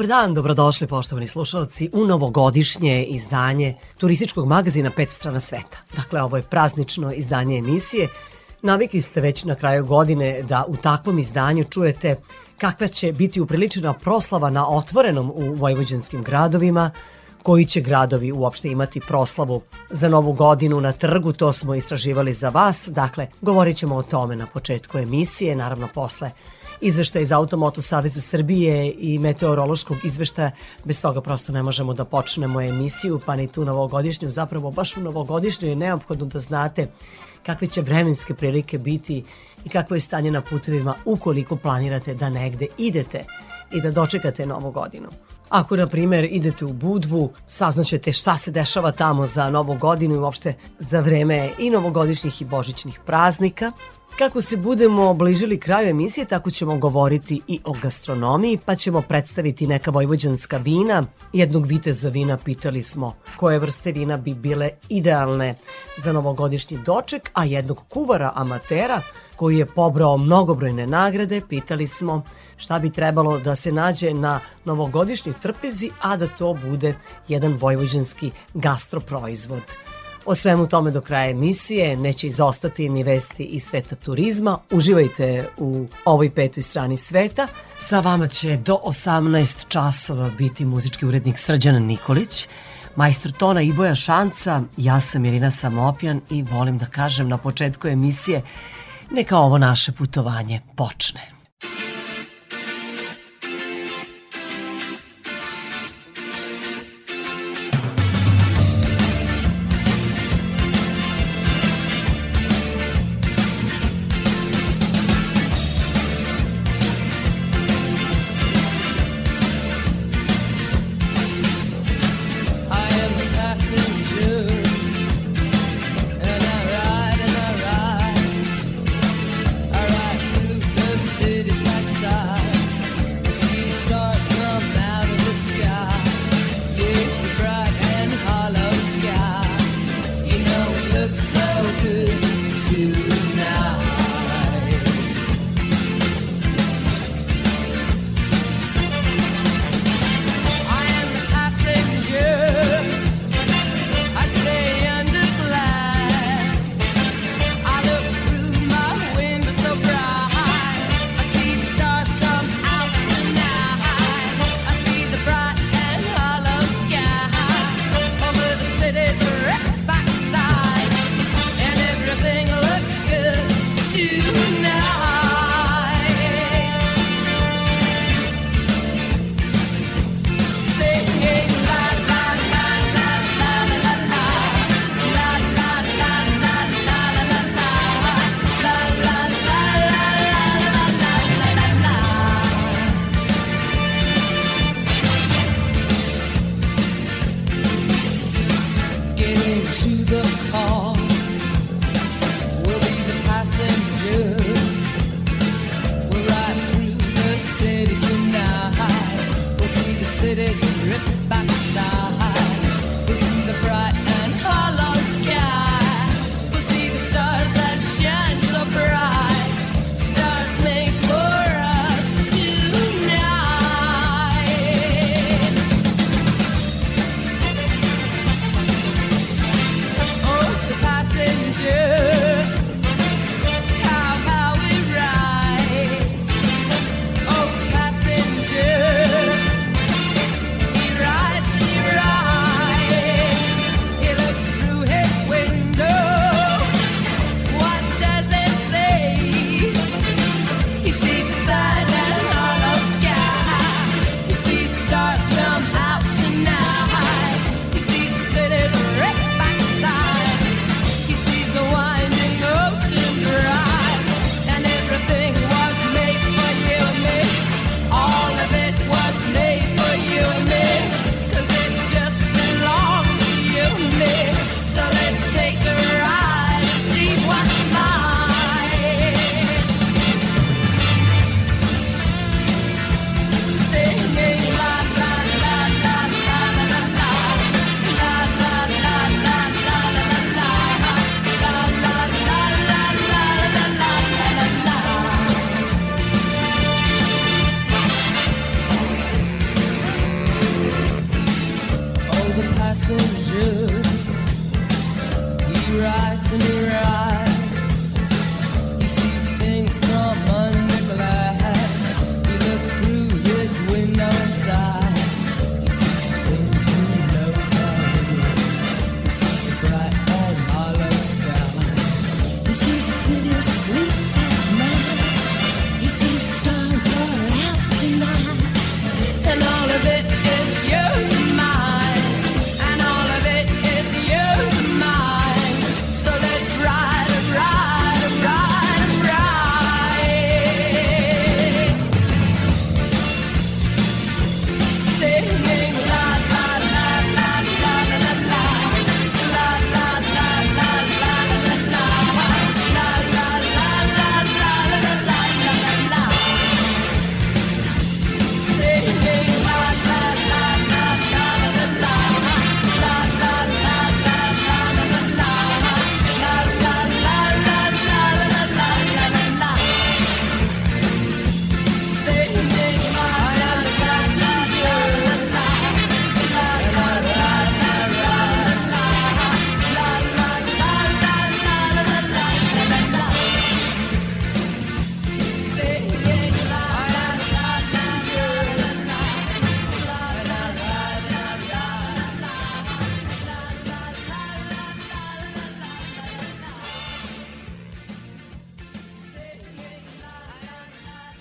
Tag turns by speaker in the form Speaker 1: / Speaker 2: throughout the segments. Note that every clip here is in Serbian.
Speaker 1: Dobar dan, dobrodošli poštovani slušalci u novogodišnje izdanje turističkog magazina Pet strana sveta. Dakle, ovo je praznično izdanje emisije. Navikli ste već na kraju godine da u takvom izdanju čujete kakva će biti upriličena proslava na otvorenom u vojvođanskim gradovima, koji će gradovi uopšte imati proslavu za novu godinu na trgu, to smo istraživali za vas. Dakle, govorit ćemo o tome na početku emisije, naravno posle izveštaja iz Automoto Saveza Srbije i meteorološkog izveštaja. Bez toga prosto ne možemo da počnemo emisiju, pa ni tu novogodišnju. Zapravo baš u novogodišnju je neophodno da znate kakve će vremenske prilike biti i kakvo je stanje na putevima ukoliko planirate da negde idete i da dočekate novu godinu. Ako, na primer, idete u Budvu, saznaćete šta se dešava tamo za novu godinu i uopšte za vreme i novogodišnjih i božićnih praznika. Kako se budemo bližili kraju emisije, tako ćemo govoriti i o gastronomiji, pa ćemo predstaviti neka vojvođanska vina. Jednog viteza vina pitali smo koje vrste vina bi bile idealne za novogodišnji doček, a jednog kuvara amatera koji je pobrao mnogobrojne nagrade, pitali smo šta bi trebalo da se nađe na novogodišnjoj trpezi, a da to bude jedan vojvođanski gastroproizvod. O svemu tome do kraja emisije neće izostati ni vesti iz sveta turizma. Uživajte u ovoj petoj strani sveta. Sa vama će do 18 časova biti muzički urednik Srđan Nikolić, majstor tona Iboja Šanca, ja sam Irina Samopjan i volim da kažem na početku emisije neka ovo naše putovanje počne.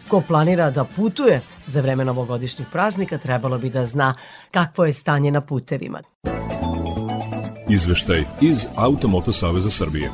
Speaker 1: Ko planira da putuje za vreme novogodišnjih praznika trebalo bi da zna kakvo je stanje na putevima.
Speaker 2: Izveštaj iz Automoto Saveza Srbije.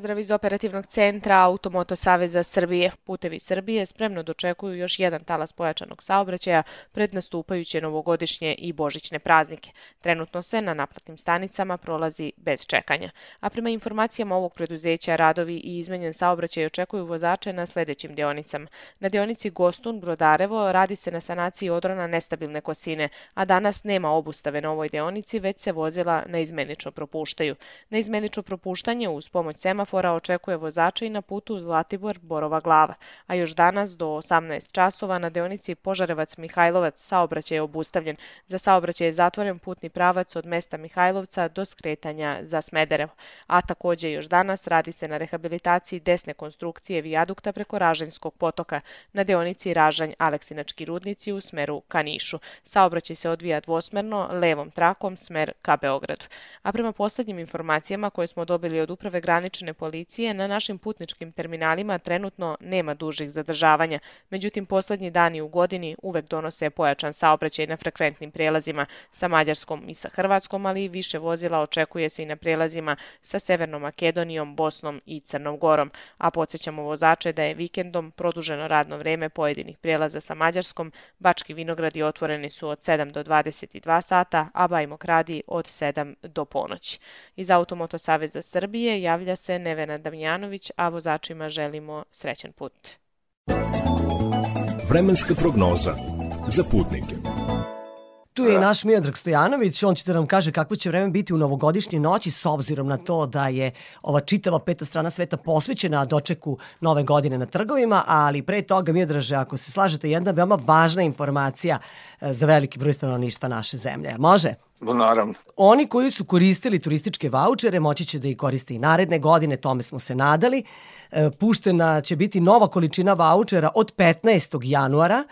Speaker 3: Pozdrav iz operativnog centra Automoto Saveza Srbije. Putevi Srbije spremno dočekuju još jedan talas pojačanog saobraćaja pred nastupajuće novogodišnje i božićne praznike. Trenutno se na naplatnim stanicama prolazi bez čekanja. A prema informacijama ovog preduzeća, radovi i izmenjen saobraćaj očekuju vozače na sledećim deonicama. Na deonici Gostun Brodarevo radi se na sanaciji odrona nestabilne kosine, a danas nema obustave na ovoj deonici, već se vozila na izmenično propuštaju. Na izmenično propuštanje uz pomoć semafora očekuje vozača i na putu Zlatibor Borova glava, a još danas do 18 časova na deonici Požarevac Mihajlovac saobraćaj je obustavljen. Za saobraćaj je zatvoren putni pravac od mesta Mihajlovca do skretanja za Smederevo, a takođe još danas radi se na rehabilitaciji desne konstrukcije vijadukta preko Ražanjskog potoka na deonici Ražanj Aleksinački rudnici u smeru ka Nišu. Saobraćaj se odvija dvosmerno levom trakom smer ka Beogradu. A prema poslednjim informacijama koje smo dobili od uprave granične policije na našim putničkim terminalima trenutno nema dužih zadržavanja, međutim poslednji dani u godini uvek donose pojačan saobraćaj na frekventnim prelazima sa Mađarskom i sa Hrvatskom, ali i više vozila očekuje se i na prelazima sa Severnom Makedonijom, Bosnom i Crnom Gorom, a podsjećamo vozače da je vikendom produženo radno vreme pojedinih prelaza sa Mađarskom, Bački vinogradi otvoreni su od 7 do 22 sata, a Bajmok radi od 7 do ponoći. Iz Automoto Saveza Srbije javlja se se Nevena Damjanović, a vozačima želimo srećan put.
Speaker 2: Vremenska prognoza za putnike.
Speaker 1: Tu je i naš Miodrag Stojanović, on će da nam kaže kako će vreme biti u novogodišnje noći s obzirom na to da je ova čitava peta strana sveta posvećena dočeku nove godine na trgovima, ali pre toga Miodraže, ako se slažete, jedna veoma važna informacija e, za veliki broj stanovništva naše zemlje. Može?
Speaker 4: No, naravno.
Speaker 1: Oni koji su koristili turističke vaučere moći će da ih koriste i naredne godine, tome smo se nadali. E, puštena će biti nova količina vaučera od 15. januara.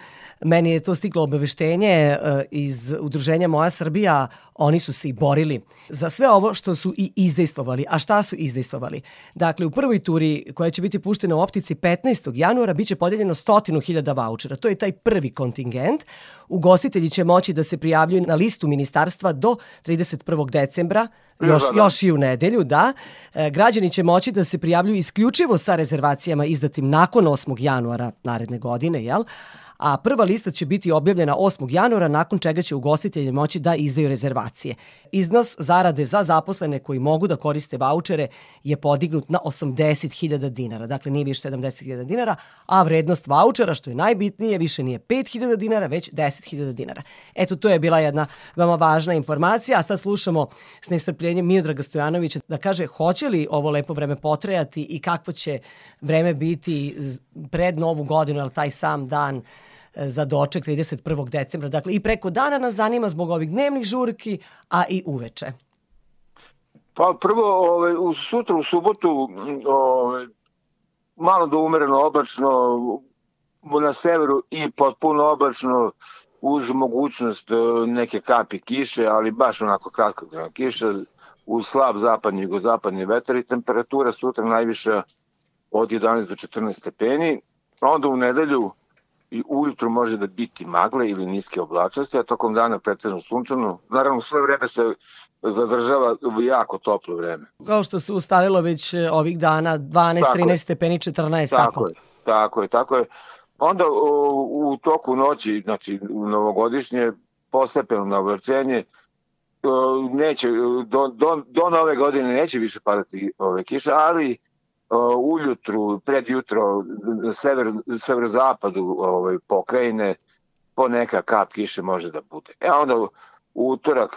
Speaker 1: Meni je to stiglo obaveštenje e, iz udruženja Moja Srbija, oni su se i borili za sve ovo što su i izdejstvovali. A šta su izdejstvovali? Dakle, u prvoj turi koja će biti puštena u optici 15. januara biće podeljeno 100.000 vaučera. To je taj prvi kontingent. Ugostitelji će moći da se prijavljuju na listu ministarstva do 31. decembra još, da, da. još i u nedelju, da. E, građani će moći da se prijavljuju isključivo sa rezervacijama izdatim nakon 8. januara naredne godine, jel? a prva lista će biti objavljena 8. januara, nakon čega će ugostitelji moći da izdaju rezervacije. Iznos zarade za zaposlene koji mogu da koriste vaučere je podignut na 80.000 dinara. Dakle, nije više 70.000 dinara, a vrednost vaučera, što je najbitnije, više nije 5.000 dinara, već 10.000 dinara. Eto, to je bila jedna veoma važna informacija, a sad slušamo s nestrpljenjem Miodraga Stojanovića da kaže hoće li ovo lepo vreme potrajati i kakvo će vreme biti pred novu godinu, ali taj sam dan za doček 31. decembra. Dakle, i preko dana nas zanima zbog ovih dnevnih žurki, a i uveče.
Speaker 5: Pa prvo, ove, u sutra u subotu ove, malo do umereno oblačno na severu i potpuno oblačno uz mogućnost e, neke kapi kiše, ali baš onako kratka kiša, uz slab zapadni i jugozapadni vetar i temperatura sutra najviša od 11 do 14 stepeni. Onda u nedelju i ujutru može da biti magle ili niske oblačnosti, a tokom dana pretežno sunčano. Naravno, sve vreme se zadržava jako toplo vreme.
Speaker 1: Kao što se ustalilo već e, ovih dana, 12, tako 13 stepeni, 14, tako?
Speaker 5: Tako je, tako je, tako je. Onda u, u toku noći, znači novogodišnje, postepeno na oblačenje, neće, do, do, do nove godine neće više padati ove kiše, ali ujutru, pred jutro, sever, severozapadu ovaj, pokrajine, po neka kap kiše može da bude. E onda utorak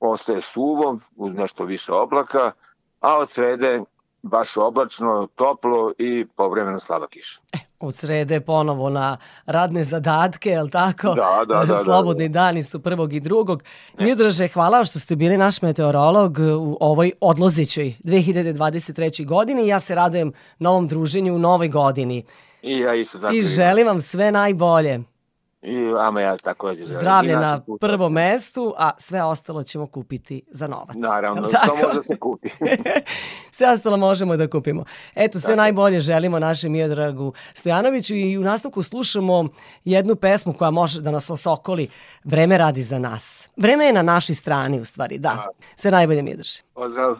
Speaker 5: ostaje suvo, uz nešto više oblaka, a od srede baš oblačno, toplo i povremeno slaba kiša.
Speaker 1: E, od srede ponovo na radne zadatke, je li tako?
Speaker 5: Da, da, da.
Speaker 1: Slobodni
Speaker 5: da,
Speaker 1: da. dani su prvog i drugog. Ne. Miodraže, hvala što ste bili naš meteorolog u ovoj odlozićoj 2023. godini. Ja se radujem novom druženju u novoj godini.
Speaker 5: I ja isto tako.
Speaker 1: I želim vam sve najbolje.
Speaker 5: I vama ja takođe.
Speaker 1: Zdravlje na prvom mestu, a sve ostalo ćemo kupiti za novac.
Speaker 5: Naravno, to može se kupi.
Speaker 1: sve ostalo možemo da kupimo. Eto, sve Tako. najbolje želimo našem Miodragu Stojanoviću i u nastavku slušamo jednu pesmu koja može da nas osokoli. Vreme radi za nas. Vreme je na našoj strani u stvari, da. Sve najbolje Miodraže.
Speaker 5: Pozdrav.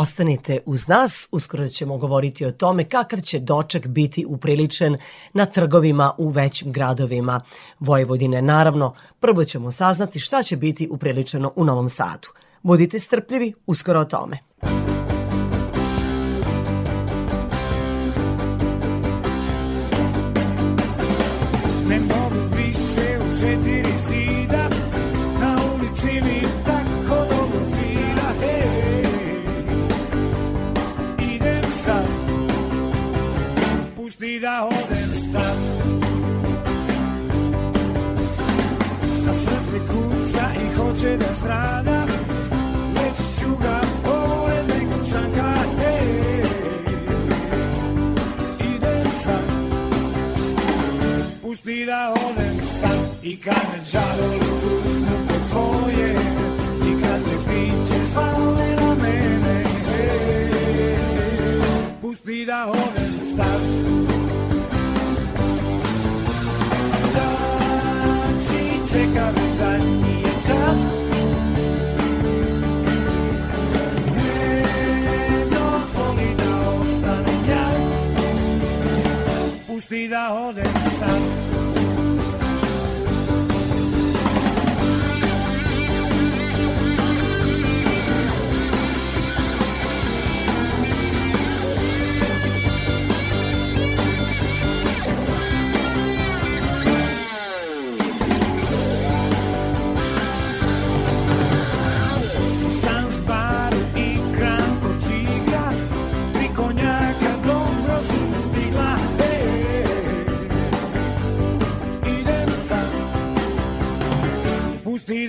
Speaker 1: Ostanite uz nas, uskoro ćemo govoriti o tome kakav će doček biti upriličen na trgovima u većim gradovima Vojvodine. Naravno, prvo ćemo saznati šta će biti upriličeno u Novom Sadu. Budite strpljivi, uskoro o tome.
Speaker 6: olvidado del SAT. A sad se kuca i
Speaker 7: hoće da strada, već šuga pored nekog šanka, ej, idem sad, pusti da odem sad i kad me žalo luznu pod svoje i kad se piće svale na mene, ej, pusti da odem sad. Pusti da odem sam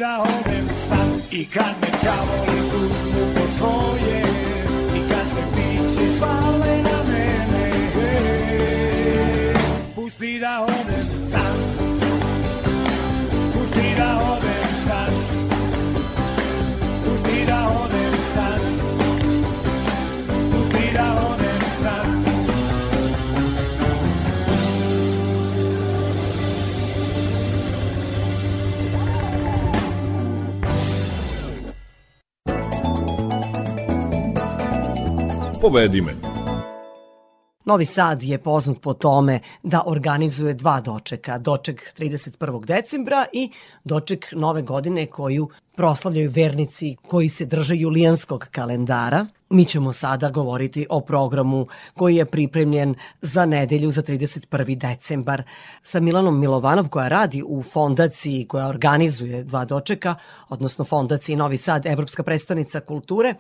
Speaker 7: da odem sad I kad me čavoli uzmu pod svoje I kad se piće svale na mene Pusti da odem
Speaker 2: Povedi me.
Speaker 1: Novi Sad je poznat po tome da organizuje dva dočeka, doček 31. decembra i doček nove godine koju proslavljaju vernici koji se drže julijanskog kalendara. Mi ćemo sada govoriti o programu koji je pripremljen za nedelju za 31. decembar sa Milanom Milovanov koja radi u fondaciji koja organizuje dva dočeka, odnosno fondaciji Novi Sad, Evropska predstavnica kulture,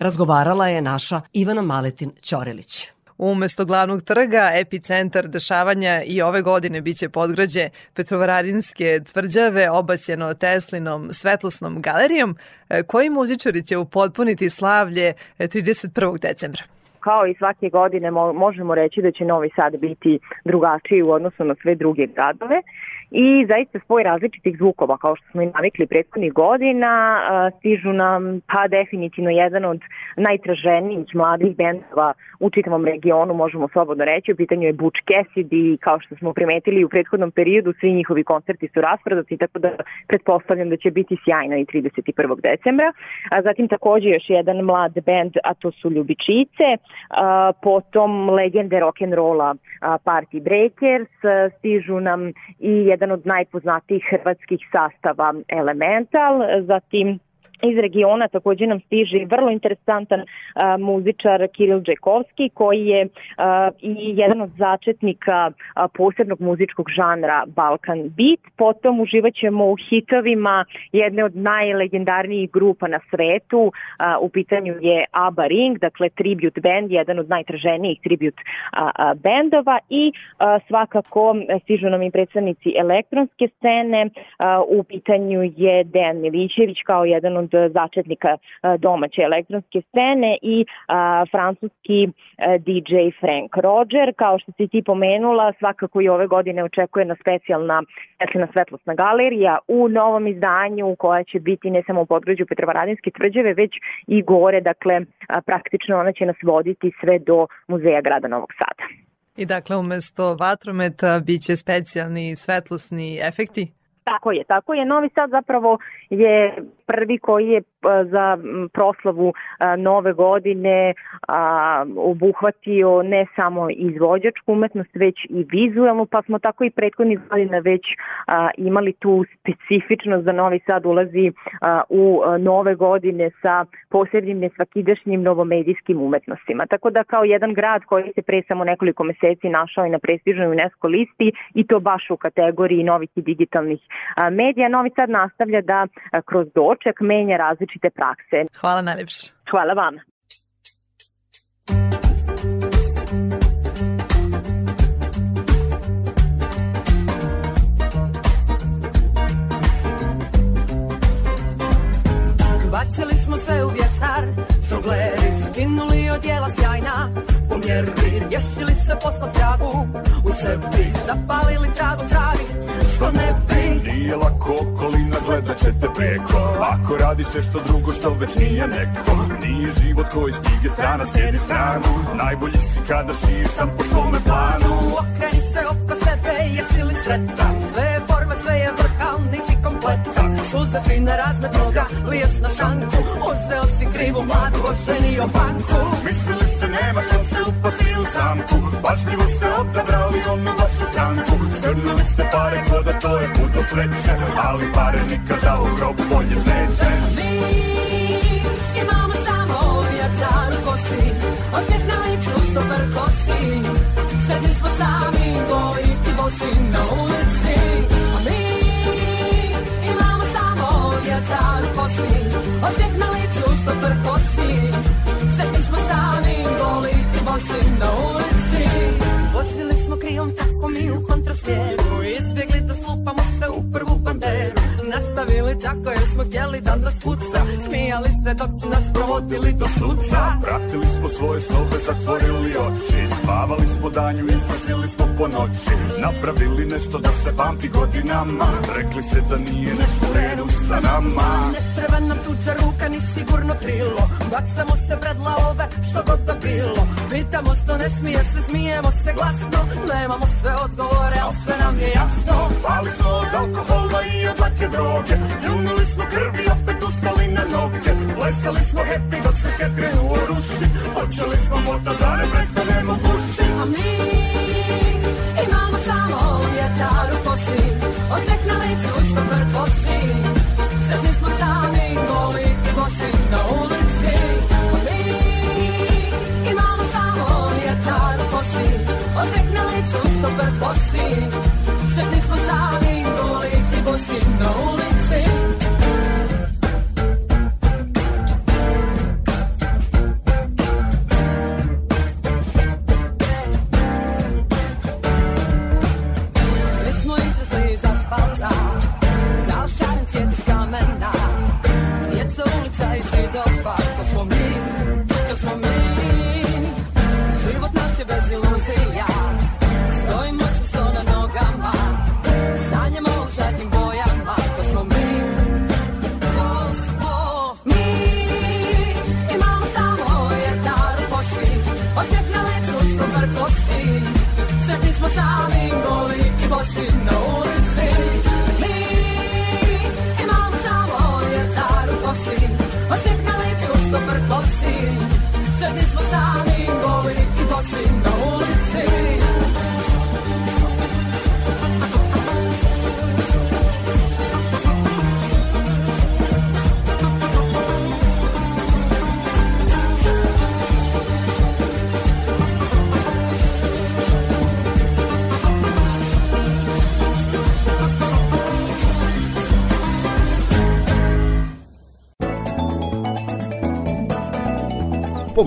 Speaker 1: razgovarala je naša Ivana Maletin Ćorelić.
Speaker 8: Umesto glavnog trga, epicentar dešavanja i ove godine biće podgrađe Petrovaradinske tvrđave obasjeno Teslinom svetlosnom galerijom. E, Koji muzičari će upotpuniti slavlje e, 31. decembra?
Speaker 9: kao i svake godine mo- možemo reći da će Novi Sad biti drugačiji u odnosu na sve druge gradove i zaista spoj različitih zvukova kao što smo i navikli prethodnih godina stižu nam pa definitivno jedan od najtraženijih mladih bendova u čitavom regionu možemo slobodno reći u pitanju je Butch Cassidy kao što smo primetili u prethodnom periodu svi njihovi koncerti su rasprodati tako da pretpostavljam da će biti sjajno i 31. decembra a zatim takođe još jedan mlad bend a to su Ljubičice a, potom legende rock'n'rolla Party Breakers stižu nam i jedan od najpoznatijih hrvatskih sastava Elemental zatim iz regiona takođe nam stiže vrlo interesantan a, muzičar Kiril Džekovski koji je a, i jedan od začetnika a, posebnog muzičkog žanra Balkan Beat. Potom uživaćemo u hitovima jedne od najlegendarnijih grupa na svetu. A, u pitanju je ABBA Ring, dakle tribute band, jedan od najtraženijih tribute a, a, bendova i a, svakako stižu nam i predstavnici elektronske scene. A, u pitanju je Dejan Milićević kao jedan od začetnika a, domaće elektronske scene i a, francuski a, DJ Frank Roger. Kao što si ti pomenula, svakako i ove godine očekuje na specijalna Svetlana svetlosna galerija u novom izdanju koja će biti ne samo u podgrađu Petrovaradinske tvrđave, već i gore, dakle a, praktično ona će nas voditi sve do muzeja grada Novog Sada.
Speaker 8: I dakle, umesto vatrometa biće specijalni svetlosni efekti?
Speaker 9: Tako je, tako je. Novi Sad zapravo je prvi koji je a, za proslavu a, nove godine obuhvatio ne samo izvođačku umetnost, već i vizualnu, pa smo tako i prethodnih godina već imali tu specifičnost da Novi Sad ulazi u a, nove godine sa posebnim nesvakidašnjim novomedijskim umetnostima. Tako da kao jedan grad koji se pre samo nekoliko meseci našao i na prestižnoj UNESCO listi i to baš u kategoriji novih i digitalnih medija, Novi Sad nastavlja da kroz doček menja različite prakse.
Speaker 8: Hvala najlepše.
Speaker 9: Hvala vama.
Speaker 10: Žongleri Skinuli odjela sjajna. Po mjeri Riješili se posla tragu u sebi Zapalili tragu travi. Što ne bi
Speaker 11: Nije lako okolina, gledat ćete preko. Ako radiš što drugo što već nije neko. Nije život koji stige strana slijedi stranu. Najbolji si kada šiješ sam po svome planu.
Speaker 10: Okreni se oko sebe, jesi li sretan? Sve je forma, sve je vrh, al nisi kompletan Suze svi na razmet noga, liješ na šanku. Uzeo si krivu mladu, oženio banku.
Speaker 11: Mislili ste nema šanse upasti u zamku. Pažljivo ste odabrali onu vašu stranku. Skrnuli ste pare ko da to je put sreće Ali pare nikada u grob bolje nećeš
Speaker 10: Mi imamo samo vjetar u kosi. Osmijeh na licu što prkosi Sretni smo sami, goli ti bosi. Na ulici da nas puca. Smijali se dok su nas provodili do suca.
Speaker 11: Pratili smo svoje snove, zatvorili oči. Spavali smo danju, izlazili smo po noći. Napravili nešto da se pamti godinama. Rekli se da nije nešto redu sa nama.
Speaker 10: Ne treba nam tuđa ruka ni sigurno krilo. Bacamo se pred lavove što god da bilo. Pitamo što ne smije se, smijemo se glasno. Nemamo sve odgovore, ali sve nam je jasno.
Speaker 11: Pali smo od alkohola i od lake droge.
Speaker 10: Ljunuli smo krvi, opet ustali na noge.
Speaker 11: Plesali smo happy dok se svijet krenuo ruši Počeli smo moto da ne prestanemo buši
Speaker 10: A mi imamo samo vjetar u kosi Osmeh na licu što prkosi Sretni smo sami, goli i bosi na ulici. A mi imamo samo vjetar u kosi Osmeh na licu što prkosi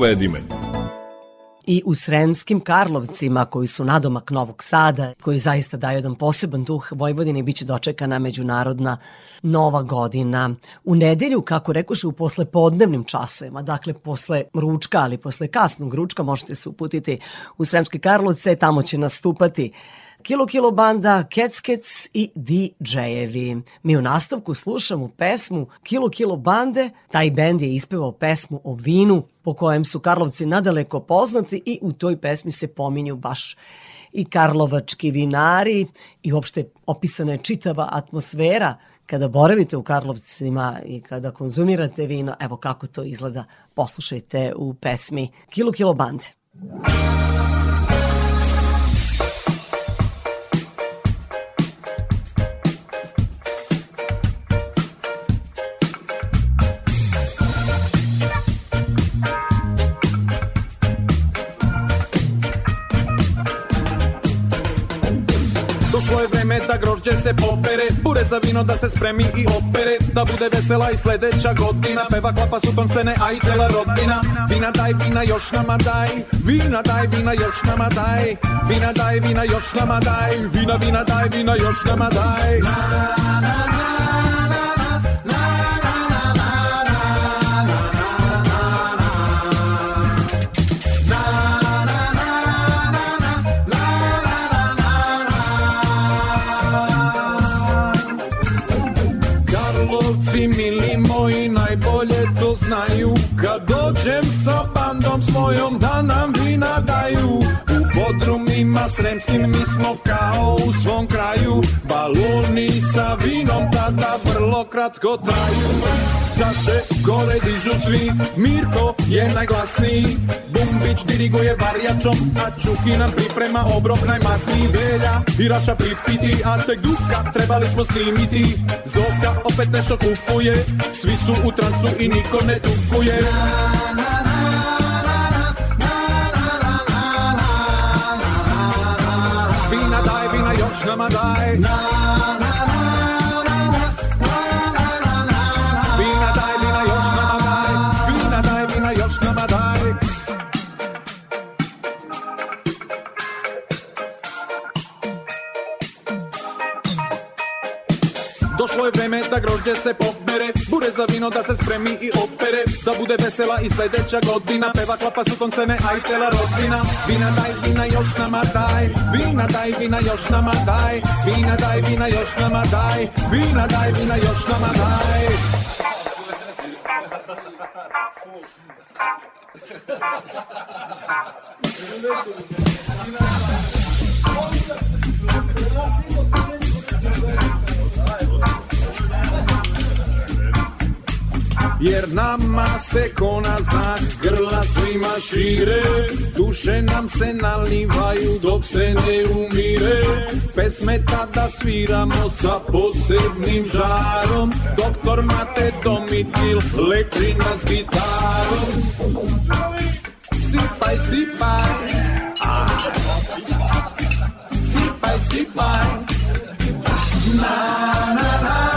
Speaker 2: Povedi me.
Speaker 1: i u Sremskim Karlovcima koji su nadomak Novog Sada, koji zaista daju jedan poseban duh Vojvodine biće dočekana međunarodna nova godina. U nedelju, kako rekoše, u poslepodnevnim časovima, dakle posle ručka, ali posle kasnog ručka možete se uputiti u Sremske Karlovce, tamo će nastupati Kilo Kilo Banda, Kec Kec i DJ-evi. Mi u nastavku slušamo pesmu Kilo Kilo Bande. Taj bend je ispevao pesmu o vinu po kojem su Karlovci nadaleko poznati i u toj pesmi se pominju baš i karlovački vinari i uopšte opisana je čitava atmosfera kada boravite u Karlovcima i kada konzumirate vino, evo kako to izgleda, poslušajte u pesmi Kilo Kilo Bande.
Speaker 12: Došlo grožđe se popere. Bure za vino da se spremi i opere. Da bude vesela i sledeća godina Peva klapa su ton scene, a i rodina. Vina daj, vina još nama daj. Vina daj, vina još nama daj. Vina daj, vina još nama daj. Vina, vina daj, vina još nama daj. znaju svojom da nam vina daju. U podrumima sremskim mi smo kao u svom kraju. Baloni sa vinom tada vrlo kratko traju. Čaše gore dižu svi, Mirko je najglasniji. Bumbić diriguje varjačom, a Čuki nam priprema obrok najmasniji. Velja i Raša pripiti, a tek Duka trebali smo snimiti. Zoka opet nešto kufuje, svi su u transu i niko ne tukuje chemin die. Da grožđe se pobere. Bure za vino da se spremi i opere. Da bude vesela i sledeća godina. Peva klapa su toncene, a i cela rodbina Vina daj, vina još nama daj. Vina daj, vina još nama daj. Vina daj, vina još nama daj. Vina daj, vina još nama daj Jer nama se kona znak grla svima šire. Duše nam se nalivaju dok se ne umire. Pesme tada sviramo sa posebnim žarom. Doktor Mate domicil leči nas gitarom. Sipaj, sipaj. Ah. Sipaj, sipaj. Na, na, na,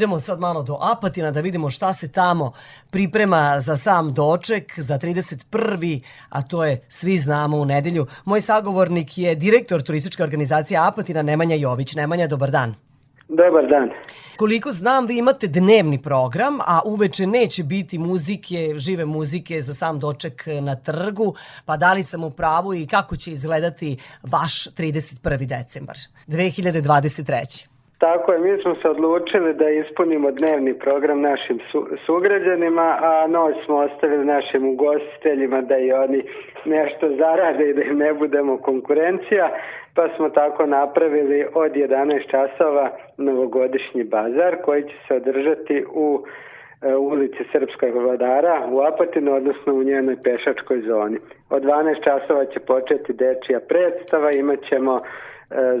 Speaker 1: Idemo sad malo do Apatina da vidimo šta se tamo priprema za sam doček za 31. a to je svi znamo u nedelju. Moj sagovornik je direktor turističke organizacije Apatina Nemanja Jović. Nemanja, dobar dan.
Speaker 13: Dobar dan.
Speaker 1: Koliko znam, vi imate dnevni program, a uveče neće biti muzike, žive muzike za sam doček na trgu, pa da li sam u pravu i kako će izgledati vaš 31. decembar 2023.
Speaker 13: Tako je, mi smo se odlučili da ispunimo dnevni program našim su, sugrađanima, a noć smo ostavili našim ugostiteljima da i oni nešto zarade i da im ne budemo konkurencija, pa smo tako napravili od 11 časova novogodišnji bazar koji će se održati u e, ulici Srpskog vladara u Apatinu, odnosno u njenoj pešačkoj zoni. Od 12 časova će početi dečija predstava, imat ćemo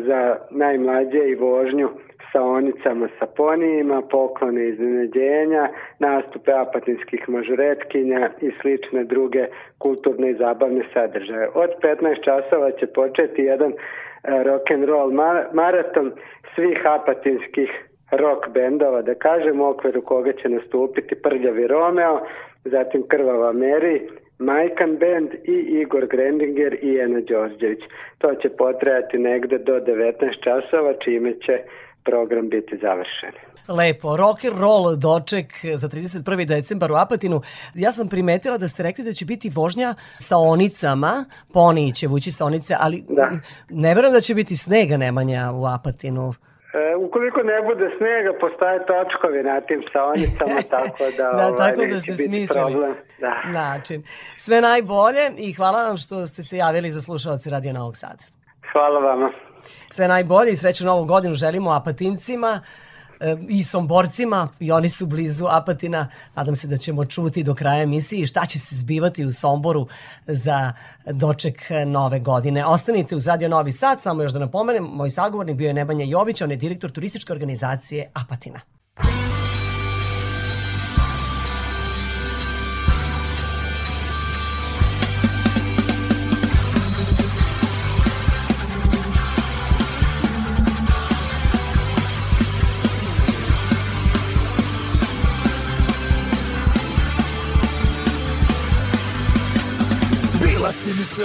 Speaker 13: za najmlađe i vožnju saonicama sa ponijima, poklone iznenađenja, nastupe apatinskih mažuretkinja i slične druge kulturne i zabavne sadržaje. Od 15 časova će početi jedan rock and roll maraton svih apatinskih rock bendova, da kažem, u okviru koga će nastupiti Prljavi Romeo, zatim Krvava Mary, Majkan Band i Igor Grendinger i Ena Đorđević. To će potrajati negde do 19 časova, čime će program biti završen.
Speaker 1: Lepo, rock and roll doček za 31. decembar u Apatinu. Ja sam primetila da ste rekli da će biti vožnja sa onicama, poni će vući sa onice, ali
Speaker 13: Da.
Speaker 1: ne verujem da će biti snega Nemanja u Apatinu.
Speaker 13: E, ukoliko ne bude snega, postaje točkovi na tim saonicama, tako da,
Speaker 1: Da,
Speaker 13: ovaj,
Speaker 1: tako da ste smislili
Speaker 13: problem. Da.
Speaker 1: način. Sve najbolje i hvala vam što ste se javili za slušalci Radio Novog Sada.
Speaker 13: Hvala vama.
Speaker 1: Sve najbolje i sreću novu godinu želimo apatincima. I Somborcima i oni su blizu Apatina. Nadam se da ćemo čuti do kraja emisije šta će se zbivati u Somboru za doček nove godine. Ostanite uz Radio Novi Sad, samo još da napomenem, moj sagovornik bio je Nebanja Jović, on je direktor turističke organizacije Apatina.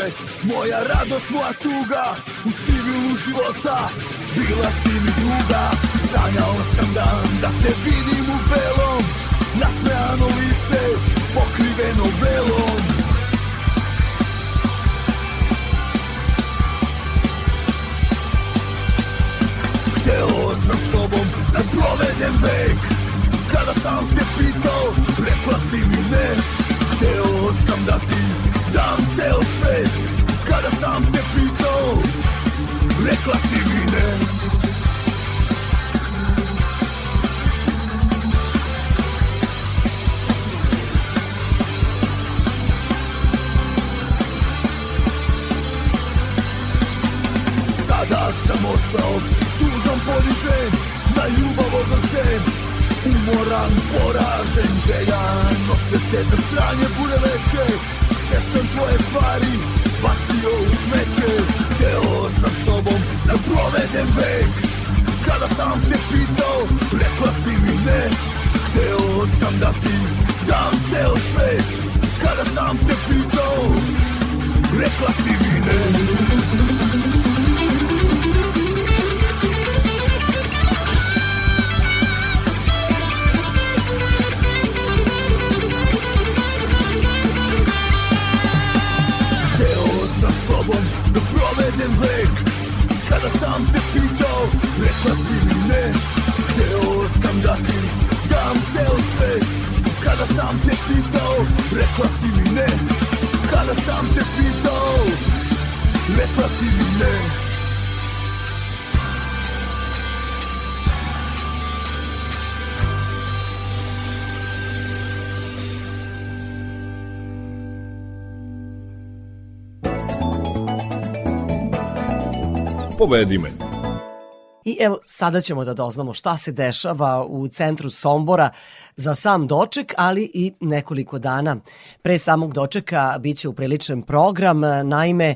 Speaker 14: Sve, moja radost, moja tuga. U civilu života, bila si mi druga. Sanjao sam dan da te vidim u belom Nasmejano lice, pokriveno velom. Hteo sam s tobom da provedem vek. Kada sam te pitao, rekla si mi ne. Hteo sam da ti dam ceo svet Kada sam te pitao, rekla si mi ne. Sada sam ostao tužan ponižen Na ljubav ogorčen Umoran, poražen, željan Nose te da stranje bude veće. Sve sam tvoje stvari bacio u smeće. Hteo sam s tobom da provedem vek. Kada sam te pitao, rekla si mi ne. Hteo sam da ti dam ceo svet. Kada sam te pitao, rekla si mi ne sam te pitao, rekla si mi ne. Hteo sam da ti dam ceo svet. Kada sam te pitao, rekla si mi ne. Kada sam te pitao, rekla si mi ne
Speaker 2: Povedi me.
Speaker 1: I evo, sada ćemo da doznamo šta se dešava u centru Sombora za sam doček, ali i nekoliko dana. Pre samog dočeka biće upriličen program. Naime,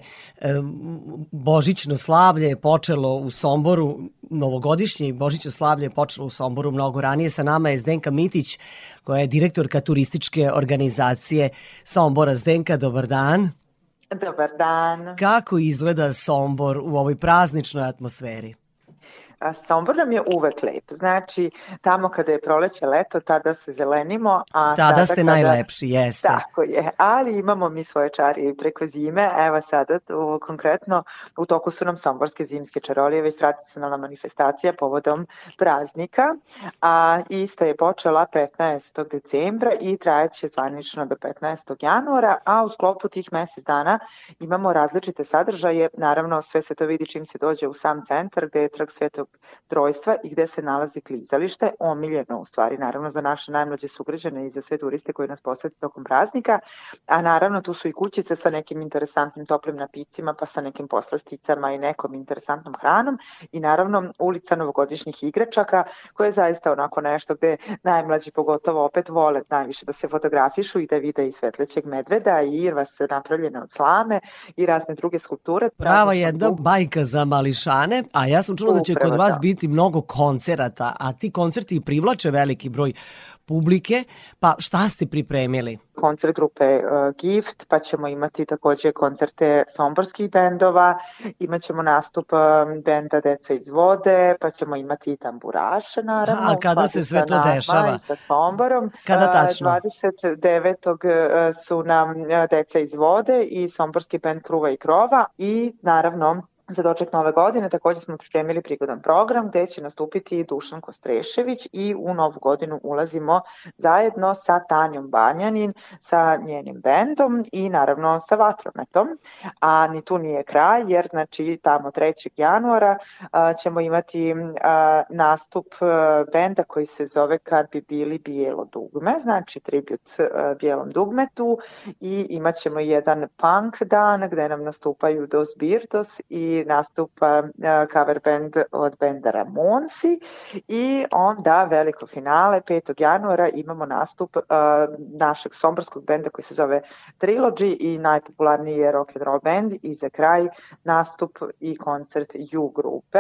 Speaker 1: Božićno slavlje je počelo u Somboru, novogodišnje Božićno slavlje je počelo u Somboru mnogo ranije. Sa nama je Zdenka Mitić, koja je direktorka turističke organizacije Sombora. Zdenka, dobar dan.
Speaker 15: Dobar dan.
Speaker 1: Kako izgleda Sombor u ovoj prazničnoj atmosferi?
Speaker 15: Sombor nam je uvek lep. Znači, tamo kada je proleće leto, tada se zelenimo. A
Speaker 1: Tada
Speaker 15: sada
Speaker 1: ste
Speaker 15: kada...
Speaker 1: najlepši, jeste.
Speaker 15: Tako je, ali imamo mi svoje čari i preko zime. Evo sada, u, konkretno, u toku su nam somborske zimske čarolije, već tradicionalna manifestacija povodom praznika. A ista je počela 15. decembra i trajeće zvanično do 15. januara, a u sklopu tih mesec dana imamo različite sadržaje. Naravno, sve se to vidi čim se dođe u sam centar, gde je trg Svetog trojstva i gde se nalazi klizalište, omiljeno u stvari naravno za naše najmlađe sugrađane i za sve turiste koji nas posete tokom praznika, a naravno tu su i kućice sa nekim interesantnim toplim napicima, pa sa nekim poslasticama i nekom interesantnom hranom i naravno ulica novogodišnjih igračaka koja je zaista onako nešto gde najmlađi pogotovo opet vole najviše da se fotografišu i da vide i svetlećeg medveda i irvas napravljene od slame i razne druge skulpture.
Speaker 1: Prava jedna bajka za mališane, a ja sam čula da će kod vas
Speaker 15: to.
Speaker 1: biti mnogo koncerata, a ti koncerti privlače veliki broj publike, pa šta ste pripremili?
Speaker 15: koncert grupe uh, Gift, pa ćemo imati takođe koncerte somborskih bendova, imat ćemo nastup um, benda Deca iz vode, pa ćemo imati i tamburaše naravno.
Speaker 1: A kada se sve to dešava?
Speaker 15: I sa Somborom.
Speaker 1: Kada
Speaker 15: Uh,
Speaker 1: tačno?
Speaker 15: 29. uh, su nam Deca iz vode i somborski bend Kruva i Krova i naravno za doček nove godine takođe smo pripremili prigodan program gde će nastupiti Dušan Kostrešević i u novu godinu ulazimo zajedno sa Tanjom Banjanin, sa njenim bendom i naravno sa Vatrometom. A ni tu nije kraj jer znači tamo 3. januara a, ćemo imati a, nastup a, benda koji se zove Kad bi bili bijelo dugme, znači tribut a, bijelom dugmetu i imat ćemo jedan punk dan gde nam nastupaju Dos Birdos i nastupa cover band od benda Ramonsi i onda veliko finale 5. januara imamo nastup našeg somborskog benda koji se zove Trilogy i najpopularniji je rock and roll band i za kraj nastup i koncert U grupe.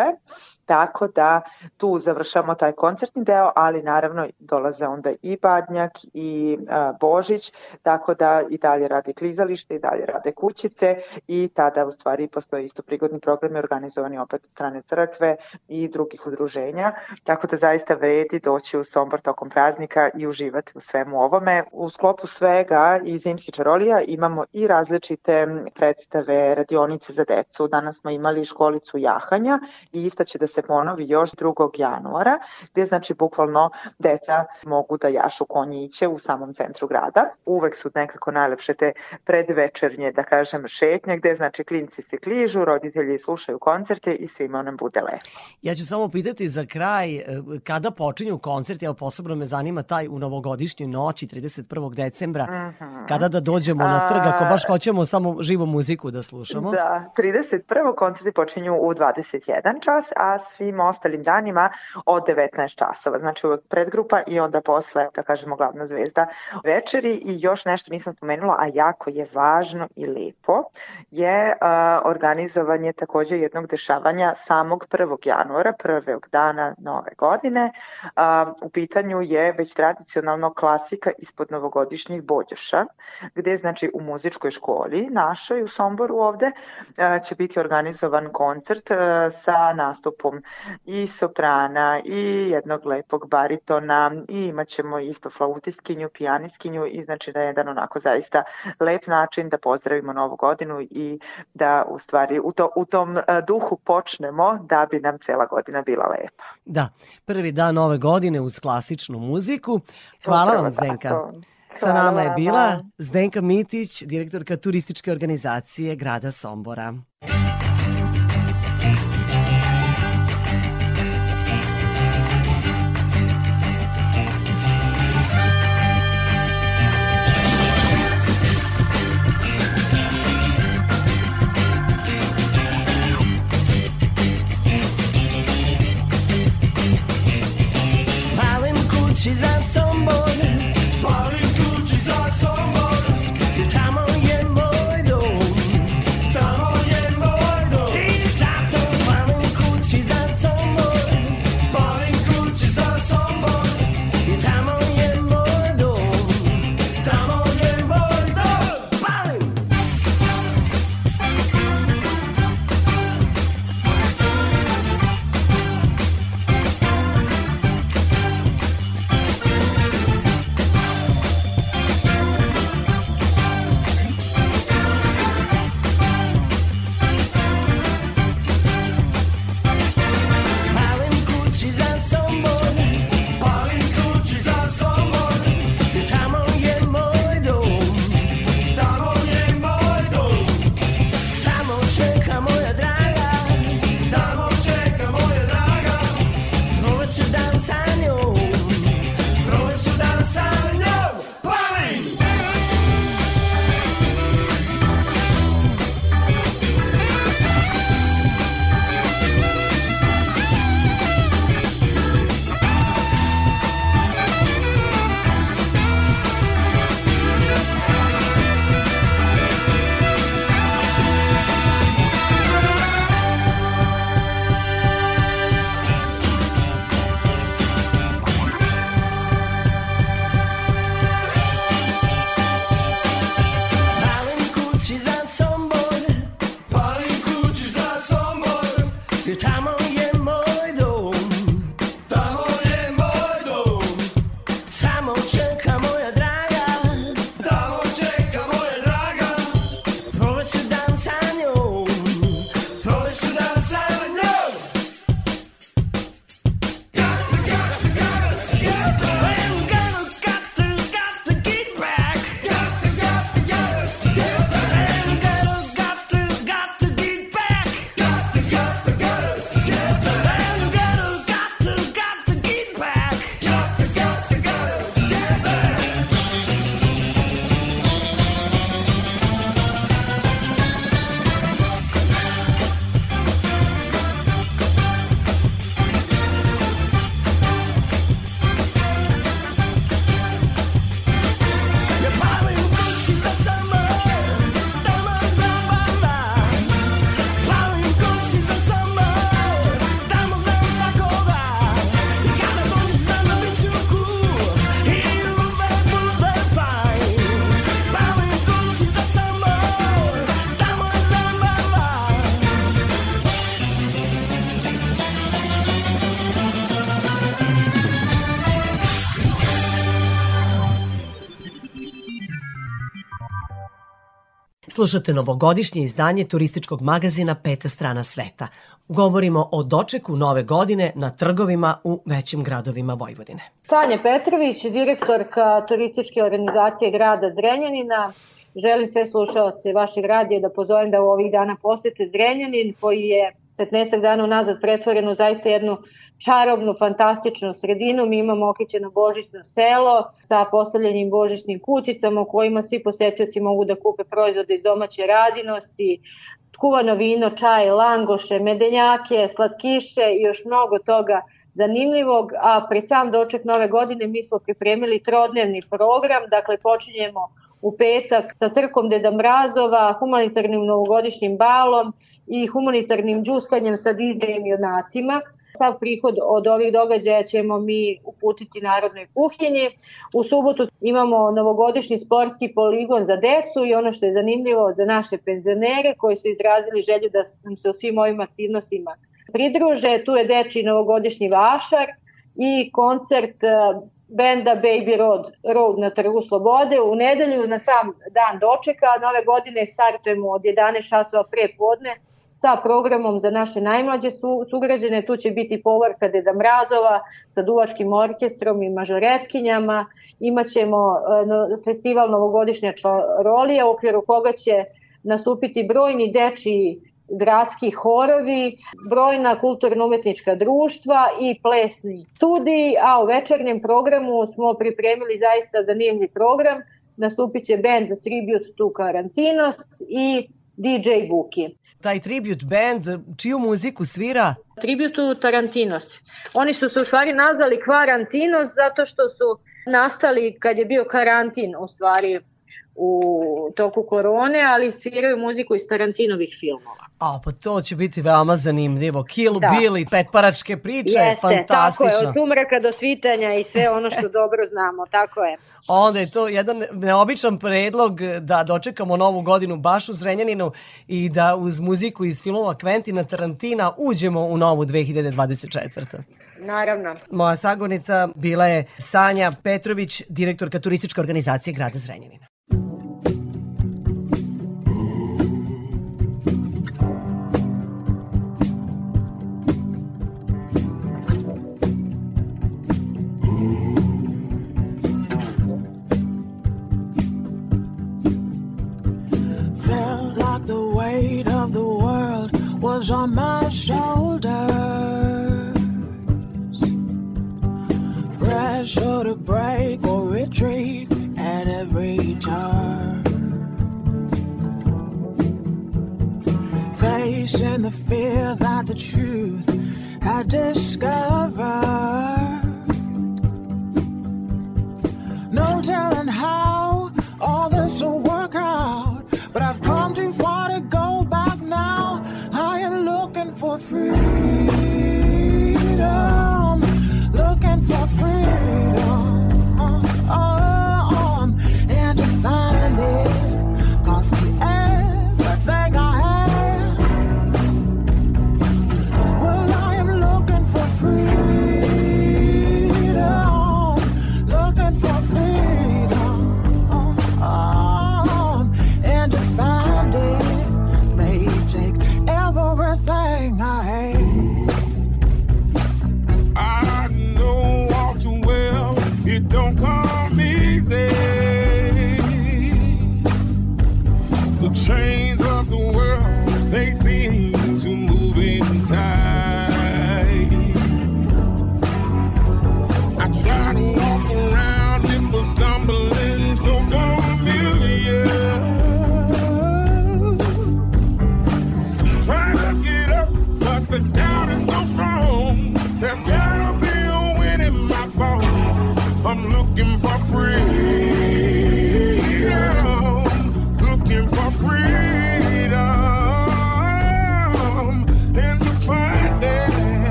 Speaker 15: Tako da tu završamo taj koncertni deo, ali naravno dolaze onda i Badnjak i Božić, tako da i dalje rade klizalište, i dalje rade kućice i tada u stvari postoji isto prigodni program organizovani opet od strane crkve i drugih udruženja, tako da zaista vredi doći u Sombor tokom praznika i uživati u svemu ovome. U sklopu svega i zimskih čarolija imamo i različite predstave, radionice za decu. Danas smo imali školicu jahanja i ista će da se ponovi još 2. januara, gde znači bukvalno deca mogu da jašu konjiće u samom centru grada. Uvek su nekako najlepše te predvečernje, da kažem, šetnje, gde znači klinci se kližu, roditelji slušaju koncerte i svima nam bude lepo.
Speaker 1: Ja ću samo pitati za kraj, e, kada počinju koncerti, evo posebno me zanima taj u novogodišnjoj noći 31. decembra, mm -hmm. kada da dođemo na trg, ako baš hoćemo samo živu muziku da slušamo.
Speaker 15: Da, 31. koncerti počinju u 21 čas, a svim ostalim danima od 19 časova. Znači uvek predgrupa i onda posle, da kažemo, glavna zvezda večeri i još nešto nisam spomenula, a jako je važno i lepo, je uh, organizovanje takođe jednog dešavanja samog 1. januara, prvog dana nove godine. U pitanju je već tradicionalno klasika ispod novogodišnjih bođoša, gde znači u muzičkoj školi našoj u Somboru ovde će biti organizovan koncert sa nastupom i soprana i jednog lepog baritona i imaćemo isto flautiskinju, pijaniskinju i znači da je jedan onako zaista lep način da pozdravimo novu godinu i da u stvari u, to, u tom uh, duhu počnemo da bi nam cela godina bila lepa.
Speaker 1: Da, prvi dan nove godine uz klasičnu muziku. Hvala vam Zdenka. Sa nama je bila Zdenka Mitić, direktorka turističke organizacije grada Sombora.
Speaker 16: She's on
Speaker 1: Slušate novogodišnje izdanje turističkog magazina Peta strana sveta. Govorimo o dočeku nove godine na trgovima u većim gradovima Vojvodine.
Speaker 17: Sanja Petrović, direktorka turističke organizacije grada Zrenjanina. Želim sve slušalce vašeg radija da pozovem da u ovih dana posete Zrenjanin koji je 15 dana unazad pretvoren u zaista jednu čarobnu, fantastičnu sredinu. Mi imamo okićeno božićno selo sa postavljenim božićnim kućicama u kojima svi posetioci mogu da kupe proizvode iz domaće radinosti, kuvano vino, čaj, langoše, medenjake, slatkiše i još mnogo toga zanimljivog, a pred sam doček nove godine mi smo pripremili trodnevni program, dakle počinjemo u petak sa trkom Deda Mrazova, humanitarnim novogodišnjim balom i humanitarnim džuskanjem sa Disneyem i junacima. Sav prihod od ovih događaja ćemo mi uputiti Narodnoj kuhinji. U subotu imamo novogodišnji sportski poligon za decu i ono što je zanimljivo za naše penzionere koji su izrazili želju da nam se u svim ovim aktivnostima pridruže. Tu je deči novogodišnji vašar i koncert eh, benda Baby Road, Road na Trgu Slobode. U nedelju na sam dan dočeka nove godine startujemo od 11 časova pre podne sa programom za naše najmlađe su, sugrađene. Tu će biti povorka Deda Mrazova sa duvačkim orkestrom i mažoretkinjama. Imaćemo e, no, festival novogodišnja čarolija u okviru koga će nastupiti brojni dečiji gradski horovi, brojna kulturno-umetnička društva i plesni studiji, a u večernjem programu smo pripremili zaista zanimljiv program. Nastupit će band Tribute to Karantinos i DJ Buki.
Speaker 1: Taj tribute band, čiju muziku svira?
Speaker 17: Tribute to Tarantinos. Oni su se u stvari nazvali Kvarantinos zato što su nastali kad je bio karantin u stvari u toku korone, ali sviraju muziku iz Tarantinovih filmova.
Speaker 1: A, pa to će biti veoma zanimljivo. Kill
Speaker 17: Da.
Speaker 1: Bill i petparačke priče,
Speaker 17: Jeste, tako je,
Speaker 1: fantastično.
Speaker 17: od sumraka do svitanja i sve ono što dobro znamo, tako je.
Speaker 1: Onda je to jedan neobičan predlog da dočekamo novu godinu baš u Zrenjaninu i da uz muziku iz filmova Quentina Tarantina uđemo u novu 2024.
Speaker 17: Naravno.
Speaker 1: Moja sagovornica bila je Sanja Petrović, direktorka turističke organizacije grada Zrenjanina.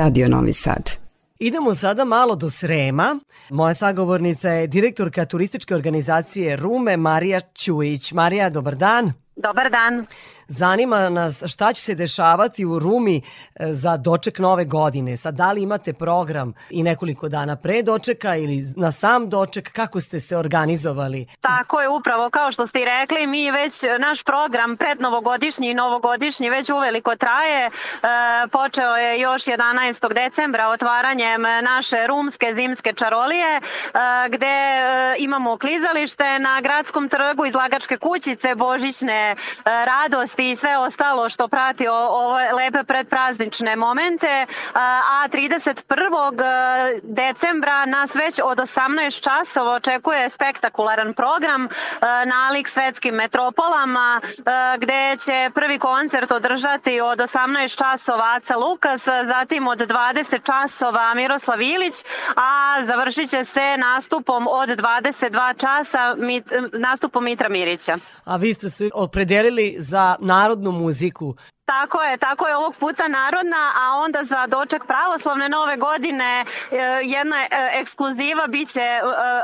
Speaker 18: Radio Novi Sad.
Speaker 1: Idemo sada malo do Srema. Moja sagovornica je direktorka turističke organizacije Rume, Marija Ćujić. Marija, dobar dan.
Speaker 19: Dobar dan.
Speaker 1: Zanima nas šta će se dešavati u Rumi e, za doček nove godine. Sad, da li imate program i nekoliko dana pre dočeka ili na sam doček? Kako ste se organizovali?
Speaker 19: Tako je upravo kao što ste i rekli, mi već naš program prednovogodišnji i novogodišnji već uveliko traje. E, počeo je još 11. decembra otvaranjem naše rumske zimske čarolije e, gde e, imamo klizalište na gradskom trgu, izlagačke kućice, božićne e, radosti i sve ostalo što prati ove lepe predpraznične momente. A a 31. decembra nas već od 18 časova očekuje spektakularan program e, nalik svetskim metropolama e, gde će prvi koncert održati od 18 časova Aca Lukas, zatim od 20 časova Miroslav Ilić, a završit će se nastupom od 22 časa mit- nastupom Mitra Mirića.
Speaker 1: A vi ste se opredelili za narodnu muziku.
Speaker 19: Tako je, tako je ovog puta narodna, a onda za doček pravoslavne nove godine e, jedna e, ekskluziva biće e,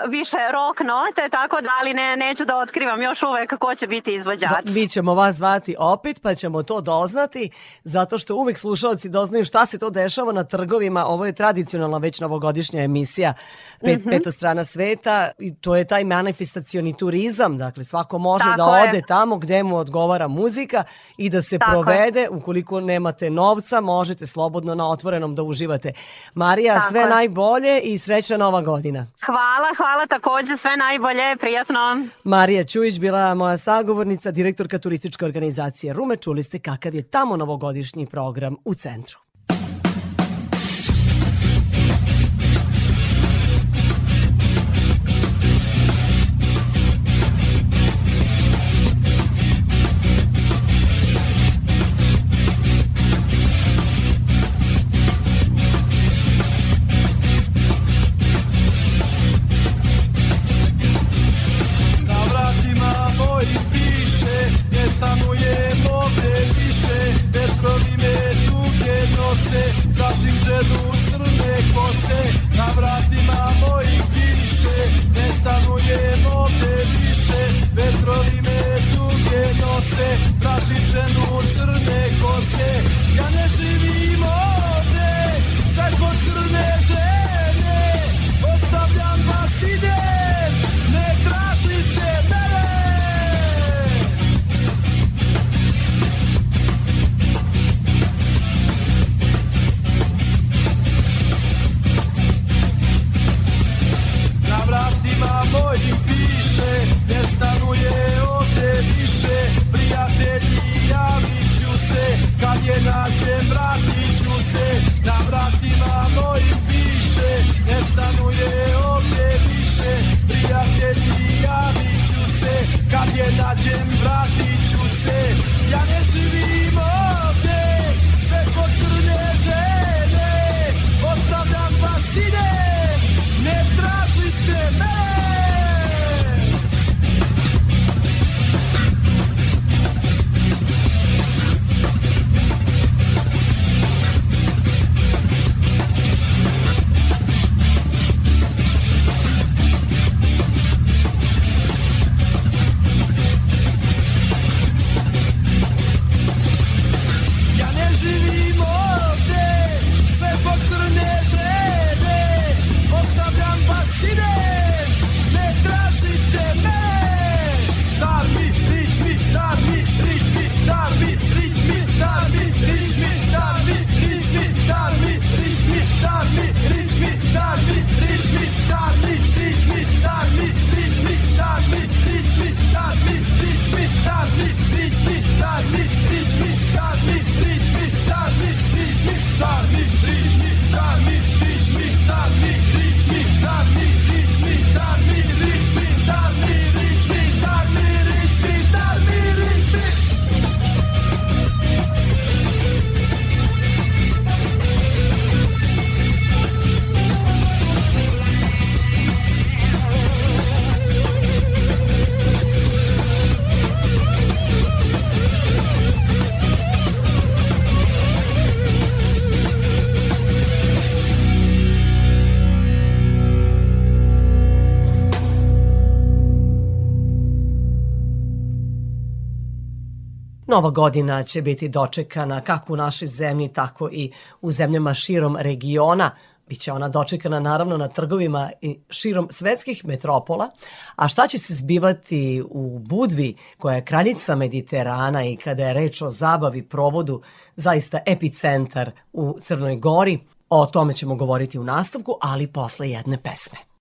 Speaker 19: više rock note, tako da ali ne, neću da otkrivam još uvek ko će biti izvođač.
Speaker 1: Da, mi ćemo vas zvati opet pa ćemo to doznati zato što uvek slušalci doznaju šta se to dešava na trgovima. Ovo je tradicionalna već novogodišnja emisija pet,
Speaker 19: Mhm.
Speaker 1: peta strana sveta i to je taj manifestacioni turizam. Dakle, svako može
Speaker 19: Tako
Speaker 1: da
Speaker 19: je.
Speaker 1: ode tamo gde mu odgovara muzika i da se
Speaker 19: Tako je.
Speaker 1: Provede. Ukoliko nemate novca, možete slobodno na otvorenom da uživate. Marija,
Speaker 19: Tako
Speaker 1: sve
Speaker 19: je.
Speaker 1: najbolje i srećna nova godina.
Speaker 19: Hvala, hvala takođe, sve najbolje, prijatno.
Speaker 1: Marija Ćujić bila moja sagovornica, direktorka turističke organizacije Rume. Čuli ste kakav je tamo novogodišnji program u centru.
Speaker 20: Vratima mojim piše Ne stanujem ovdje više Vetrovi me tuge nose Tražim ženu crne kose. Ja ne živim Ne stanuje ovdje više. Prijatelji javit ću se. Kad je nađem vratit ću se. Na vratima mojim
Speaker 1: Nova godina će biti dočekana kako u našoj zemlji, tako i u zemljama širom regiona. Biće ona dočekana naravno na trgovima i širom svetskih metropola. A šta će se zbivati u Budvi, koja je kraljica Mediterana i kada je reč o zabavi, provodu, zaista epicentar u Crnoj Gori, o tome ćemo govoriti u nastavku, ali posle jedne pesme.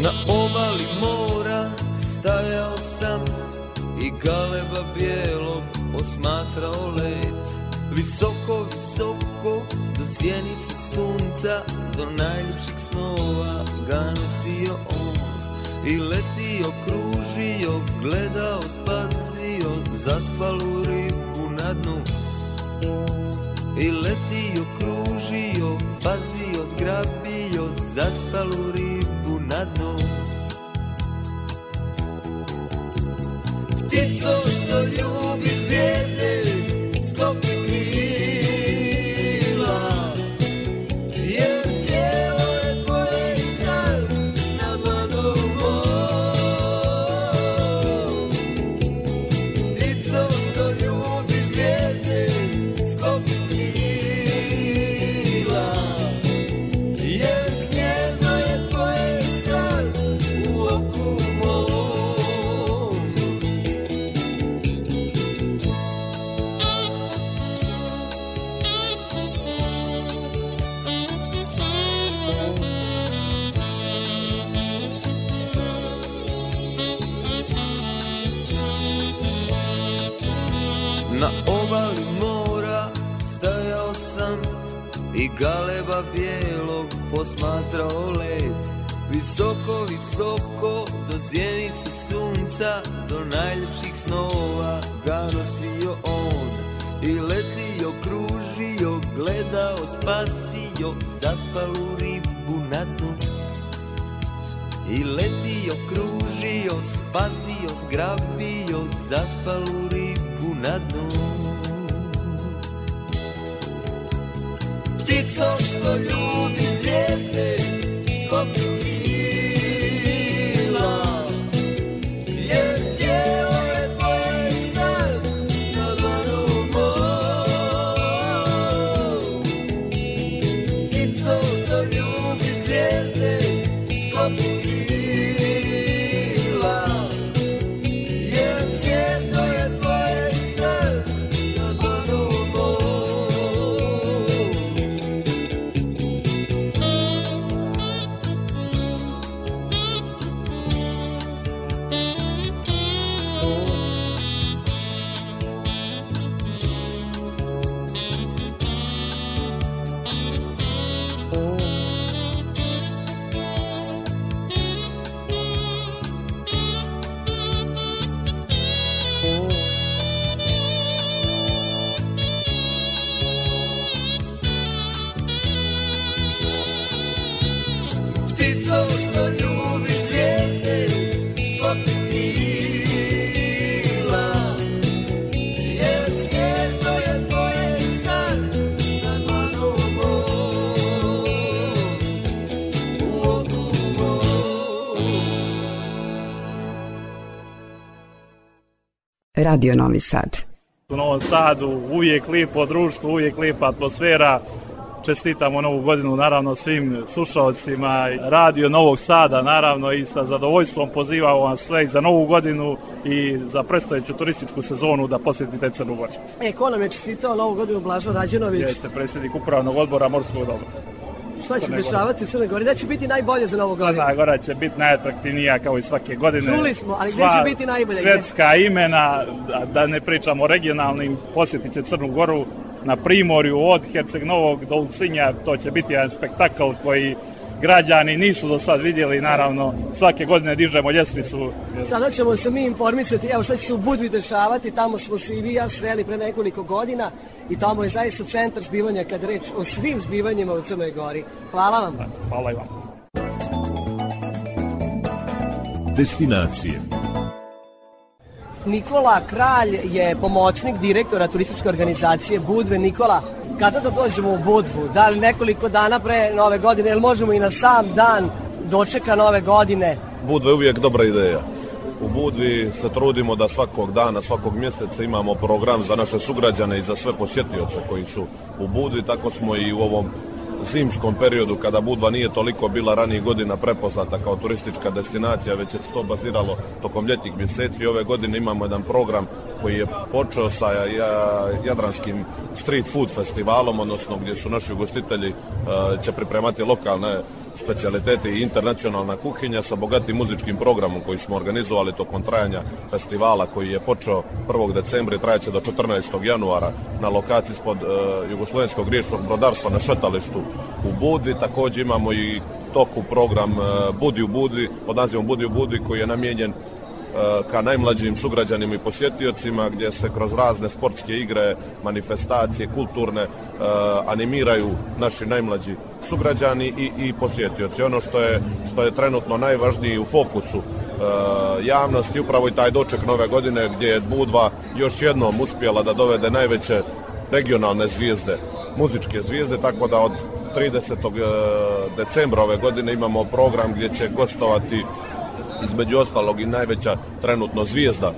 Speaker 21: Na obali mora stajao sam i galeba bijelog posmatrao let. Visoko, visoko, do sjenice sunca, do najljepših snova ga nosio on. I letio, kružio, gledao, spasio, zaspalu ribu na dnu I letio, kružio, spazio, zgrabio, zaspalu ribu na dnu Ptico što ljubi zvijezde, bijelog posmatrao led. Visoko, visoko, do zjenice sunca, do najljepših snova ga nosio on. I letio, kružio, gledao, spasio, zaspalu ribu na dnu. I letio, kružio, spasio, zgrabio, zaspalu ribu na dnu Ptico što ljubi zvijezde, sklopi
Speaker 18: Radio Novi Sad.
Speaker 22: U Novom Sadu uvijek lijepo društvo, uvijek lijepa atmosfera. Čestitamo novu godinu naravno svim slušalcima Radio Novog Sada naravno i sa zadovoljstvom pozivamo vas sve i za novu godinu i za predstojeću turističku sezonu da posjetite Crnu Goru.
Speaker 1: E, ko nam je čestitao novu godinu Blažo Rađenović?
Speaker 22: Jeste predsjednik upravnog odbora Morskog dobra.
Speaker 1: Šta će se dešavati u Crnoj Gori? Da će biti najbolje za novu godinu.
Speaker 22: Crna Gora će biti najatraktivnija kao i svake godine.
Speaker 1: Čuli smo, ali gdje
Speaker 22: Sva
Speaker 1: će biti najbolje?
Speaker 22: Svetska imena, da, da ne pričamo o regionalnim, posjetit će Crnu Goru na Primorju od Herceg Novog do Ulcinja. To će biti jedan spektakl koji građani nisu do sad vidjeli. Naravno, svake godine dižemo ljestvicu.
Speaker 1: Sada ćemo se mi informisati, evo šta će se u Budvi dešavati, tamo smo se i vi ja sreli pre nekoliko godina i tamo je zaista centar zbivanja kad reč o svim zbivanjima u Crnoj Gori. Hvala vam.
Speaker 22: Hvala i vam.
Speaker 2: destinacije.
Speaker 1: Nikola Kralj je pomoćnik direktora turističke organizacije Budve. Nikola, kada da dođemo u Budvu? Da li nekoliko dana pre nove godine ili možemo i na sam dan dočeka nove godine?
Speaker 23: Budva je uvijek dobra ideja. U Budvi se trudimo da svakog dana, svakog mjeseca imamo program za naše sugrađane i za sve posjetioce koji su u Budvi. Tako smo i u ovom zimskom periodu kada Budva nije toliko bila ranijih godina prepoznata kao turistička destinacija, već je to baziralo tokom ljetnih mjeseci. Ove godine imamo jedan program koji je počeo sa ja- Jadranskim street food festivalom, odnosno gdje su naši ugostitelji e, će pripremati lokalne specijalitete i internacionalna kuhinja sa bogatim muzičkim programom koji smo organizovali tokom trajanja festivala koji je počeo 1. decembra i trajaće do 14. januara na lokaciji spod e, Jugoslovenskog riječnog brodarstva na šetalištu u Budvi. Također imamo i toku program e, Budi u Budvi, pod nazivom Budi u Budvi koji je namijenjen ka najmlađim sugrađanima i posjetiocima gdje se kroz razne sportske igre, manifestacije, kulturne e, animiraju naši najmlađi sugrađani i, i posjetioci. Ono što je, što je trenutno najvažnije u fokusu e, javnosti upravo i taj doček nove godine gdje je Budva još jednom uspjela da dovede najveće regionalne zvijezde, muzičke zvijezde, tako da od 30. e, decembra ove godine imamo program gdje će gostovati između ostalog i najveća trenutno zvijezda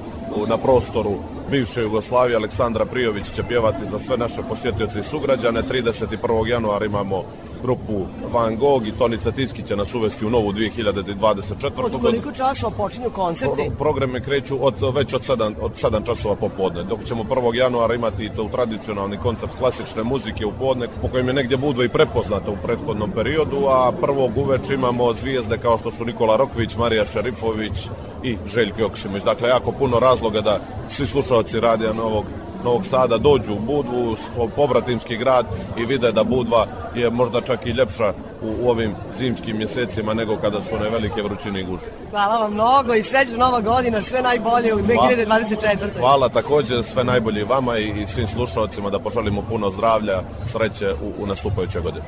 Speaker 23: na prostoru bivše Jugoslavije, Aleksandra Prijović će pjevati za sve naše posjetioce i sugrađane. 31. januara imamo grupu Van Gogh i Tonica Tiski će nas uvesti u novu 2024.
Speaker 1: Od koliko časova počinju koncerti?
Speaker 23: Pro- Programe kreću od, već od 7, od 7 časova popodne, dok ćemo 1. januara imati to tradicionalni koncert klasične muzike u podne, po kojem je negdje Budva i prepoznata u prethodnom periodu, a prvog uveč imamo zvijezde kao što su Nikola Rokvić, Marija Šerifović i Željko Joksimović. Dakle, jako puno razloga da svi slušalci radija Novog Novog Sada dođu u Budvu, svoj pobratimski grad i vide da Budva je možda čak i ljepša u, u ovim zimskim mjesecima nego kada su one velike vrućine i gužve.
Speaker 1: Hvala vam mnogo i srećna nova godina, sve najbolje u 2024.
Speaker 23: Hvala također sve najbolje i vama i, i svim slušalcima da poželimo puno zdravlja, sreće u, u nastupajućoj godini.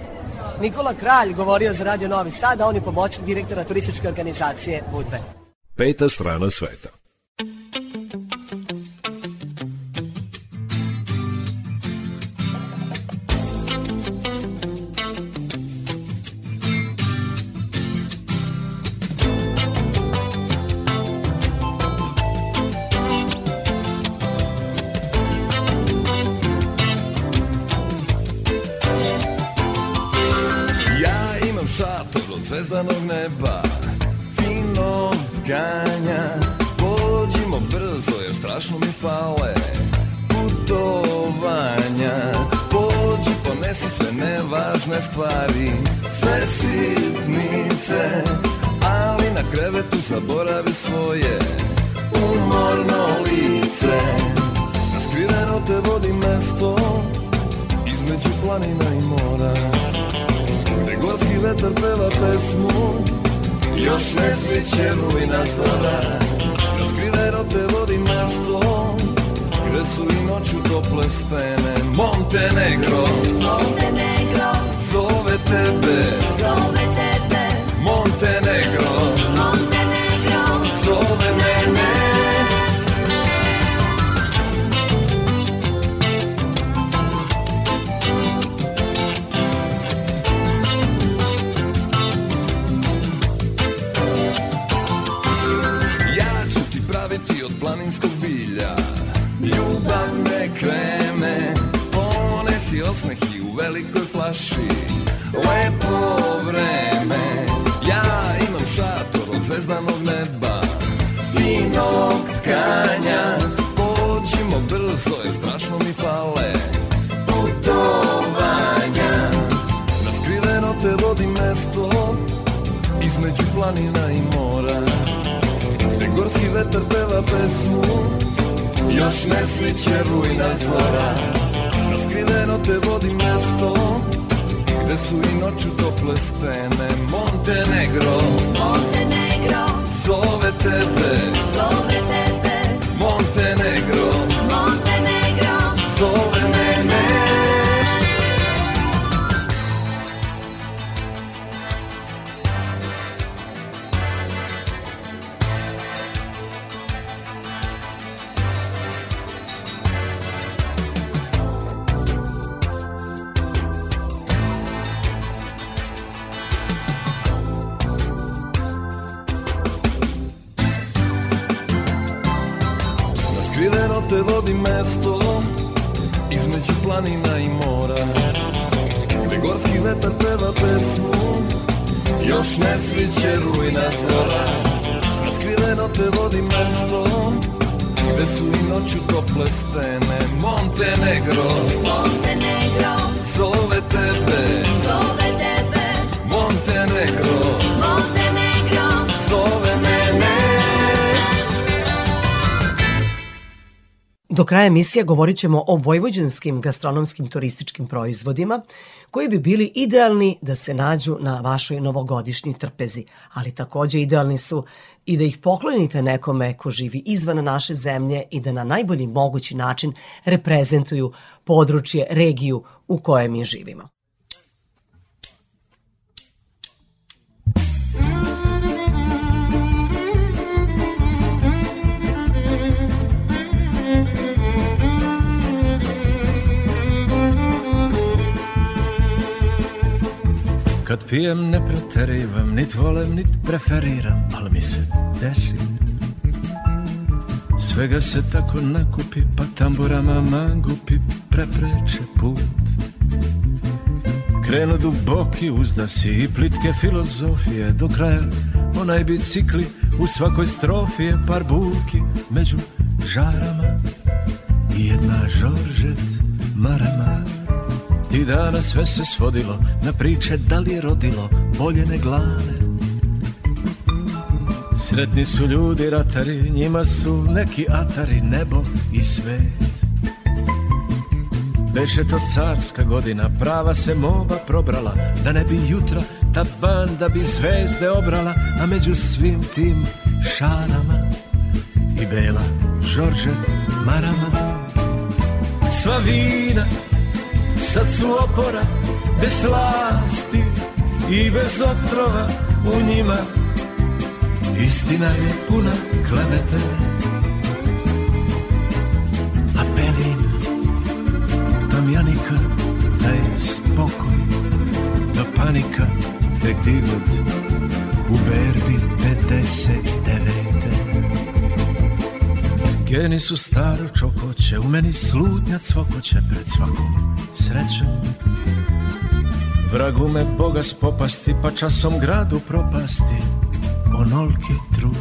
Speaker 1: Nikola Kralj govorio za Radio Novi Sad, a on je pomoćnik direktora turističke organizacije Budve.
Speaker 2: Peta strana sveta.
Speaker 21: Zvezdanog neba Finog tkanja. Pođimo brzo jer strašno mi fale Putovanja. Pođi ponesi sve nevažne stvari Sve sitnice Ali na krevetu zaboravi svoje Umorno lice. Skriveno te vodi mesto Između planina i mora Gorski vetar peva pesmu. Još ne sviće rujna zora Raskriveno te vodi mesto Gde su i noću tople stene. Montenegro.
Speaker 24: Montenegro,
Speaker 21: Zove tebe.
Speaker 24: Zove tebe,
Speaker 21: Montenegro, planinskog bilja. Ljubavne kreme Ponesi osmeh i u velikoj flaši. Lepo vreme Ja imam šator od zvezdanog neba. Finog tkanja Pođimo brzo jer strašno mi fale. Putovanja Na skriveno te vodi mesto Između planina i gorski vetar peva pesmu. Još ne sviće rujna zora Raskriveno te vodi mesto Gde su i noću tople stene. Montenegro.
Speaker 24: Montenegro,
Speaker 21: Zove tebe.
Speaker 24: Zove tebe,
Speaker 21: Montenegro.
Speaker 24: Montenegro,
Speaker 21: Zove
Speaker 25: sviće rujna zora. Raskriveno te vodi mesto Gde su i noću tople stene. Montenegro
Speaker 10: Montenegro,
Speaker 25: Zove tebe
Speaker 1: Do kraja emisije govorit ćemo o vojvođanskim gastronomskim turističkim proizvodima koji bi bili idealni da se nađu na vašoj novogodišnjoj trpezi, ali takođe idealni su i da ih poklonite nekome ko živi izvan naše zemlje i da na najbolji mogući način reprezentuju područje, regiju u kojoj mi živimo.
Speaker 26: Kad pijem ne preterivam, nit volem, nit preferiram, ali mi se desi. Svega se tako nakupi, pa tamburama mangupi prepreče put. Krenu duboki uzdasi i plitke filozofije do kraja onaj bicikli u svakoj strofi je par bulki među žarama i jedna žoržet marama. Ti dana sve se svodilo na priče da li je rodilo bolje ne glane. Sretni su ljudi ratari, njima su neki atari, nebo i svet. Beše to carska godina, prava se moba probrala, da ne bi jutra ta banda bi zvezde obrala, a među svim tim šarama i bela Žoržet marama. Sva vina sad su opora bez slasti i bez otrova u njima. Istina je puna klevete, a pelin tamjanika taj spokoj, da panika tek divot u berbi 59. Geni su staro čokoće, u meni slutnja cvokoće pred svakom srećom. Vragu me Boga spopasti, pa časom gradu propasti, onolki trud.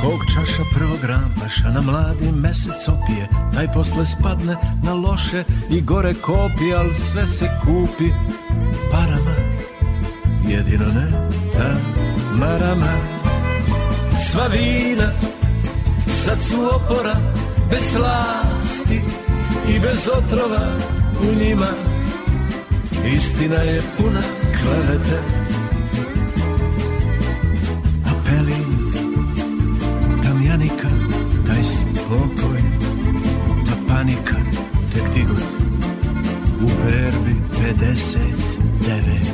Speaker 26: Kog čaša prvog rampaša na mladi mesec opije, taj posle spadne na loše i gore kopi, al sve se kupi parama, jedino ne ta marama. Sva vina sad su opora bez slasti i bez otrova u njima. Istina je puna klevete, a pelin tamjanika, taj spokoj, ta panika, tek digot u berbi 59.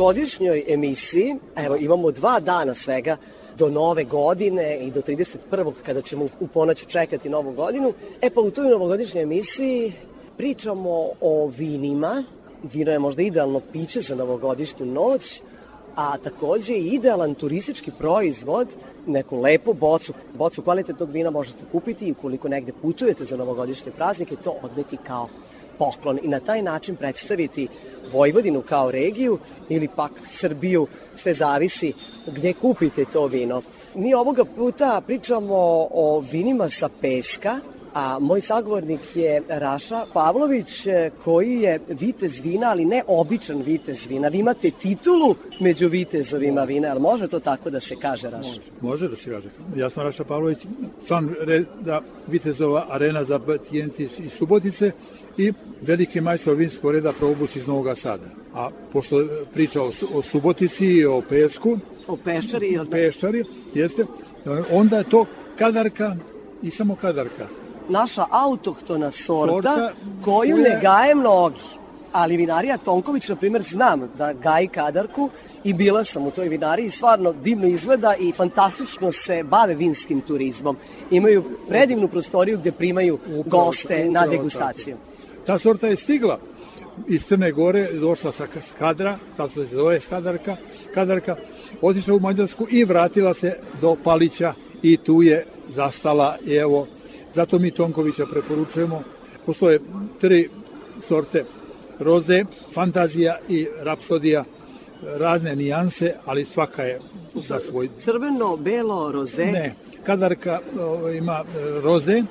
Speaker 27: novogodišnjoj emisiji, evo imamo dva dana svega do nove godine i do 31. kada ćemo u ponoć čekati novu godinu. E pa u toj novogodišnjoj emisiji pričamo o vinima. Vino je možda idealno piće za novogodišnju noć.
Speaker 1: a takođe i idealan turistički proizvod, neku lepu bocu, bocu kvalitetnog vina možete kupiti i ukoliko negde putujete za novogodišnje praznike, to odneti kao poklon i na taj način predstaviti Vojvodinu kao regiju ili pak Srbiju, sve zavisi gde kupite to vino. Mi ovoga puta pričamo o vinima sa peska, a moj sagovornik je Raša Pavlović e, koji je vitez vina, ali ne običan vitez vina. Vi imate titulu među vitezovima vina, ali može to tako da se kaže, Raša? Može.
Speaker 28: Može da se kaže. Ja sam Raša Pavlović, član reda Vitezova arena za Batijentis iz Subotice i veliki majstor vinskog reda Probus iz Novog Sada. A pošto priča o, o Subotici i o Pesku,
Speaker 1: O peščari ili da?
Speaker 28: Peščari, jeste, onda je to kadarka i samo kadarka.
Speaker 1: Naša autohtona sorta,
Speaker 28: Sorta
Speaker 1: koju ne gaje mnogi. Ali vinarija Tonković, na primjer, znam da gaji kadarku i bila sam u toj vinariji stvarno divno izgleda i fantastično se bave vinskim turizmom. Imaju predivnu prostoriju gde primaju goste na
Speaker 28: upravo
Speaker 1: degustaciju.
Speaker 28: Ta sorta je stigla iz Crne Gore, došla sa Skadra, tako se zove Skadarka, Kadarka, otišla u Mađarsku i vratila se do Palića i tu je zastala evo, zato mi Tonkovića preporučujemo. Postoje tri sorte roze, fantazija i rapsodija, razne nijanse, ali svaka je za svoj
Speaker 1: Crveno, belo, roze.
Speaker 28: ne, Kadarka o, ima e, roze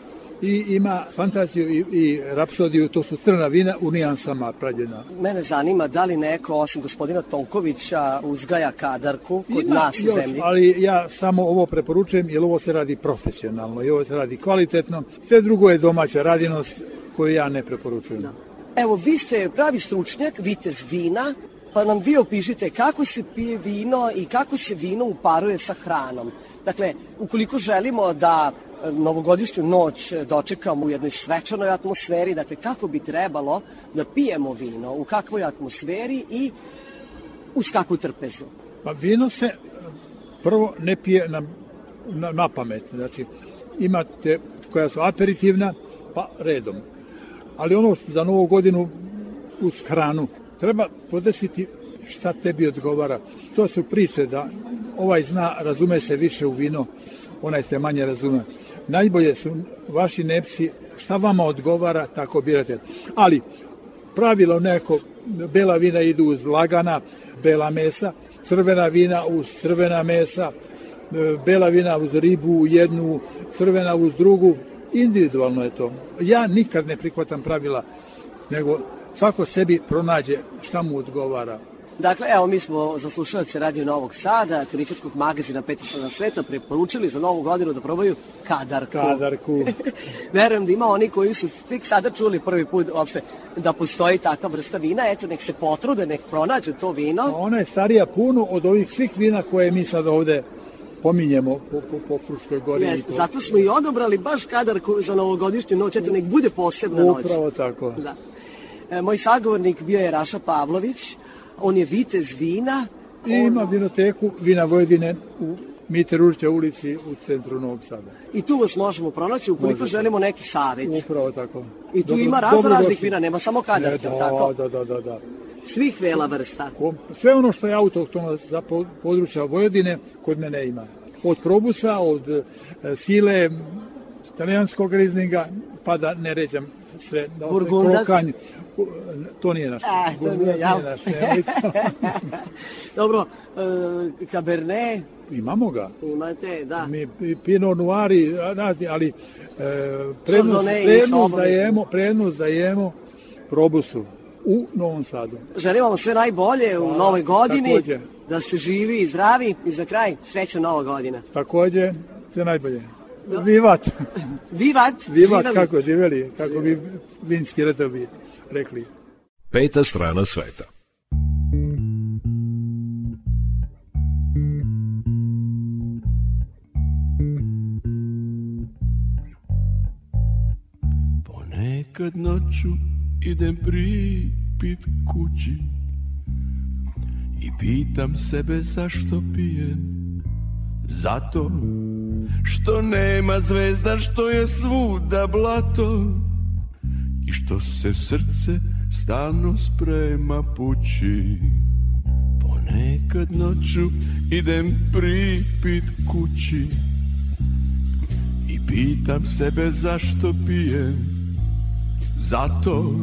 Speaker 28: i ima fantaziju i, i rapsodiju, to su crna vina u nijansama prađena.
Speaker 1: Mene zanima da li neko, osim gospodina Tonkovića, uzgaja kadarku kod
Speaker 28: Ima
Speaker 1: nas u
Speaker 28: još,
Speaker 1: zemlji.
Speaker 28: Ali ja samo ovo preporučujem jer ovo se radi profesionalno i ovo se radi kvalitetno. Sve drugo je domaća radinost koju ja ne preporučujem.
Speaker 1: Evo, vi ste pravi stručnjak, vitez vina, pa nam vi opišite kako se pije vino i kako se vino uparuje sa hranom. Dakle, ukoliko želimo da novogodišnju noć dočekamo u jednoj svečanoj atmosferi, dakle, kako bi trebalo da pijemo vino, u kakvoj atmosferi i uz kakvu trpezu.
Speaker 28: Pa vino se e, prvo ne pije na, na, na pamet. Znači, imate koja su aperitivna, pa redom. Ali ono što za novu godinu uz hranu treba podesiti šta tebi odgovara. To su priče da ovaj zna, razume se više u vino, onaj se manje razume. Najbolje su vaši nepsi, šta vama odgovara, tako birate. Ali, pravilo neko, bela vina idu uz lagana, bela mesa, crvena vina uz crvena mesa, e, bela vina uz ribu jednu, crvena uz drugu, individualno je to. Ja nikad ne prihvatam pravila, nego svako sebi pronađe šta mu odgovara.
Speaker 1: Dakle, evo, mi smo za slušalce Radio Novog Sada, turističkog magazina Peta strana sveta, preporučili za novu godinu da probaju kadarku.
Speaker 28: Kadarku.
Speaker 1: Verujem da ima oni koji su tek sada čuli prvi put uopšte da postoji takva vrsta vina. Eto, nek se potrude, nek pronađu to vino.
Speaker 28: Ona je starija puno od ovih svih vina koje mi sad ovde pominjemo po, po, po Fruškoj gori.
Speaker 1: Jeste,
Speaker 28: po...
Speaker 1: zato smo i odobrali baš kadarku za novogodišnju noć. Eto, nek bude posebna noć.
Speaker 28: Upravo tako.
Speaker 1: Da. E, moj sagovornik bio je Raša Pavlović. On je vitez vina.
Speaker 28: I ima vinoteku Vina Vojvodine u Mite Ružića ulici u centru Novog Sada.
Speaker 1: I tu vas možemo pronaći ukoliko
Speaker 28: Možete.
Speaker 1: želimo neki savjet.
Speaker 28: Upravo tako.
Speaker 1: I tu
Speaker 28: Dobro-
Speaker 1: ima razno
Speaker 28: dobro
Speaker 1: raznih vina, nema samo kadarke,
Speaker 28: E,
Speaker 1: jel
Speaker 28: da,
Speaker 1: tako?
Speaker 28: Da, da, da, da.
Speaker 1: Svih vela vrsta.
Speaker 28: Sve ono što je autohtono za po- područja Vojvodine kod mene ima. Od probusa, od e, sile, italijanskog rizninga, pa da ne ređam sve. Da
Speaker 1: Burgundac?
Speaker 28: krokanj. To nije naš.
Speaker 1: A, to nije,
Speaker 28: Burgundac
Speaker 1: jel?
Speaker 28: naš.
Speaker 1: Dobro, e, Cabernet
Speaker 28: Imamo ga.
Speaker 1: imate, da.
Speaker 28: Mi pi- Pinot Noiri, ali e, prednost, prednost dajemo, prednost dajemo probusu u Novom Sadu.
Speaker 1: Želim vam sve najbolje u novoj godini,
Speaker 28: takođe.
Speaker 1: da ste živi i zdravi i za kraj srećna nova godina.
Speaker 28: Takođe, sve najbolje. Vivat!
Speaker 1: Vivat!
Speaker 28: Vivat, kako živeli, kako bi vinski redovi rekli.
Speaker 2: Peta strana sveta.
Speaker 29: Ponekad noću idem pripit kući I pitam sebe zašto pijem Zato što nema zvezda, što je svuda blato I što se srce stalno sprema pući. Ponekad noću idem pripit kući. I pitam sebe zašto pijem. Zato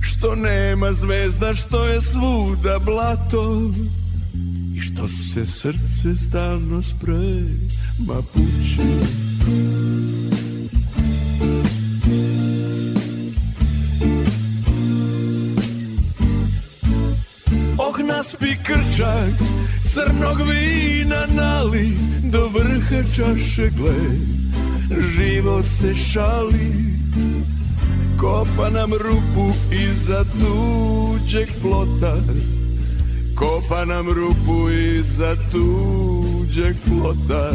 Speaker 29: što nema zvezda, što je svuda blato. I što se srce stalno sprema pući krčak crnog vina nali Do vrha čaše gle Život se šali. Kopa nam rupu iza tuđeg plota Kopa nam rupu iza tuđeg plota.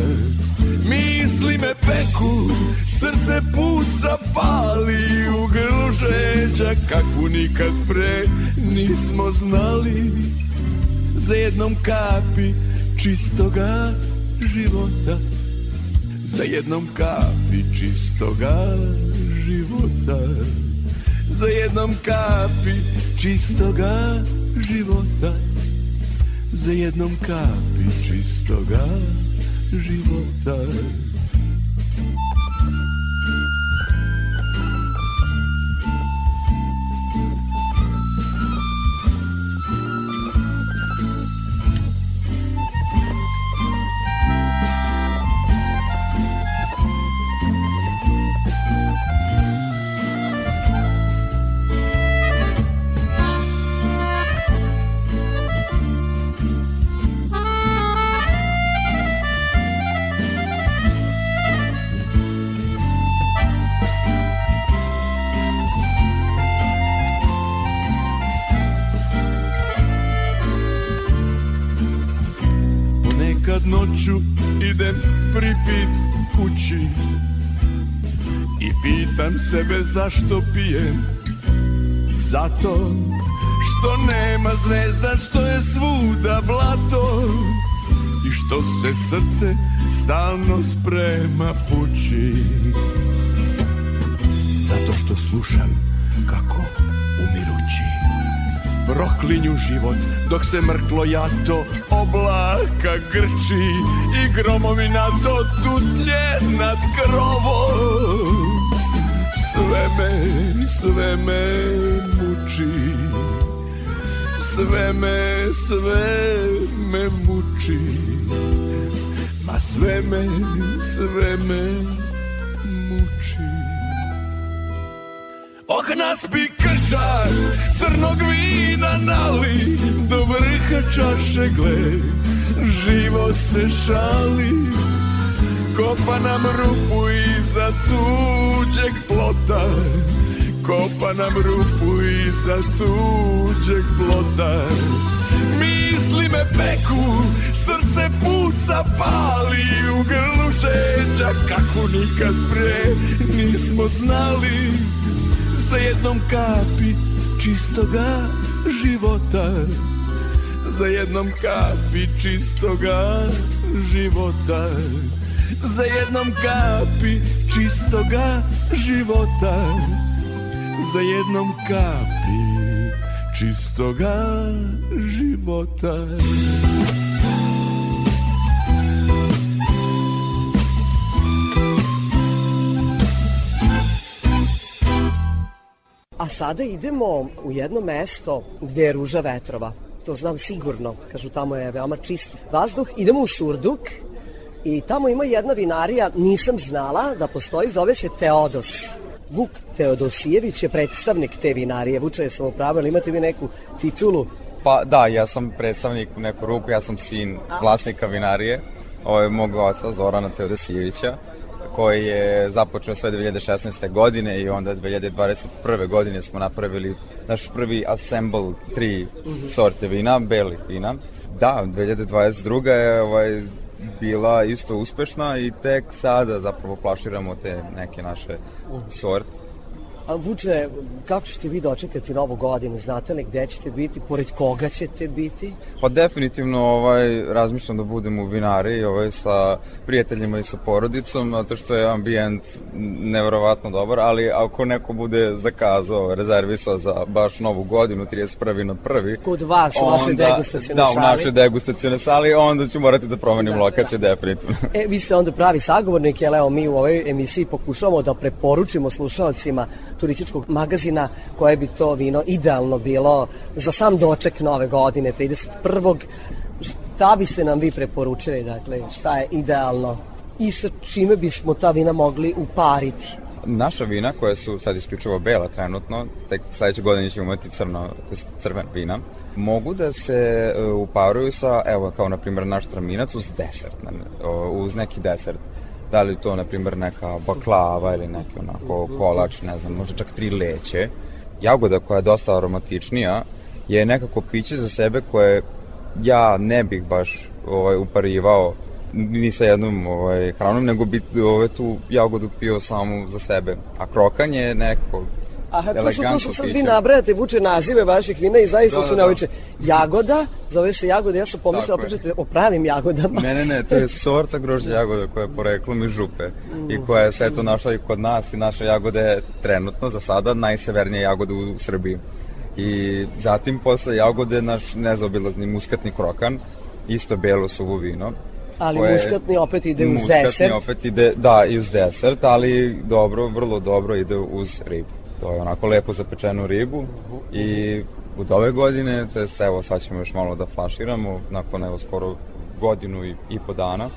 Speaker 29: Misli me peku, srce puca pali U grlu žeđa kakvu nikad pre nismo znali Za jednom kapi čistoga života. Za jednom kapi čistoga života. Za jednom kapi čistoga života. Za jednom kapi čistoga života pripit kući. I pitam sebe zašto pijem. Zato što nema zvezda, što je svuda blato. I što se srce stalno sprema pući. Zato što slušam kako umirući. Proklinju život dok se mrklo jato oblaka grči I gromovi na to tutlje nad krovom. Sve me, sve me muči. Sve me, sve me muči. Ma sve me, sve me muči. Oh naspi krčar crnog vina nali Do vrha čaše gle Život se šali. Kopa nam rupu iza tuđeg plota. Kopa nam rupu iza tuđeg plota. Misli me peku, srce puca pali U grlu šeđa kako nikad pre nismo znali Za jednom kapi čistoga života. Za jednom kapi čistoga života. Za jednom kapi čistoga života. Za jednom kapi čistoga života
Speaker 27: A sada idemo u jedno mesto gde je ruža vetrova. To znam sigurno, kažu tamo je veoma čist vazduh. Idemo u Surduk i tamo ima jedna vinarija, nisam znala da postoji, zove se Teodos. Vuk Teodosijević je predstavnik te vinarije. Vuče, sam upravo, ali imate vi neku titulu?
Speaker 30: Pa da, ja sam predstavnik u neku ruku, ja sam sin vlasnika vinarije, ovo je mog oca Zorana Teodosijevića, koji je započeo sve 2016. godine i onda 2021. godine smo napravili naš prvi assemble tri sorte vina, belih vina. Da, 2022. je ovaj, bila isto uspešna i tek sada zapravo plaširamo te neke naše sorte.
Speaker 1: A Vuče, kako ćete vi dočekati novu godinu? Znate li gde ćete biti? Pored koga ćete biti?
Speaker 30: Pa definitivno ovaj, razmišljam da budem u vinari ovaj, sa prijateljima i sa porodicom, zato što je ambijent nevjerovatno dobar, ali ako neko bude zakazao, rezervisao za baš novu godinu, 31. na prvi,
Speaker 1: Kod vas, u vašoj
Speaker 30: onda-
Speaker 1: degustacionoj
Speaker 30: Da, u
Speaker 1: sali.
Speaker 30: našoj degustacionoj sali, onda ću morati da promenim lokaciju, definitivno.
Speaker 1: E, vi ste onda pravi sagovornik, jer evo mi u ovoj emisiji pokušavamo da preporučimo slušalcima turističkog magazina koje bi to vino idealno bilo za sam doček nove godine, 31. Šta biste nam vi preporučili, dakle, šta je idealno i sa čime bismo ta vina mogli upariti?
Speaker 30: Naša vina, koja su sad isključivo bela trenutno, tek sledeće godine ćemo imati crno, crvena vina, mogu da se e, uparuju sa, evo, kao na primjer naš traminac uz desert, uz neki desert. Da li to, na primjer, neka baklava ili neki onako kolač, ne znam, možda čak tri leće. Jagoda koja je dosta aromatičnija je nekako piće za sebe koje ja ne bih baš ovaj, uparivao ni sa jednom ovaj, hranom, nego bi ovaj, tu jagodu pio samo za sebe. A krokanje je neko
Speaker 1: Aha, to su, to su sad vi nabrajate, vuče nazive vaših vina i zaista
Speaker 30: Da,
Speaker 1: su
Speaker 30: da, da.
Speaker 1: neobične. Jagoda, zove se jagoda, ja sam pomislila pričate o pravim jagodama.
Speaker 30: Ne, ne, ne, to je sorta grožđa jagode koja je poreklom iz župe i koja je sve to našla i kod nas i naša jagoda je trenutno za sada najsevernija jagoda u Srbiji. I zatim posle jagode naš nezaobilazni muskatni krokan, isto belo suvo vino.
Speaker 1: Ali
Speaker 30: koje-
Speaker 1: muskatni opet ide uz
Speaker 30: muskatni
Speaker 1: desert.
Speaker 30: opet ide, da, i uz desert, ali dobro, vrlo dobro ide uz ribu. To je onako lepo zapečenu ribu i od ove godine, to jest evo sad ćemo još malo da flaširamo, nakon evo skoro godinu i, i po dana,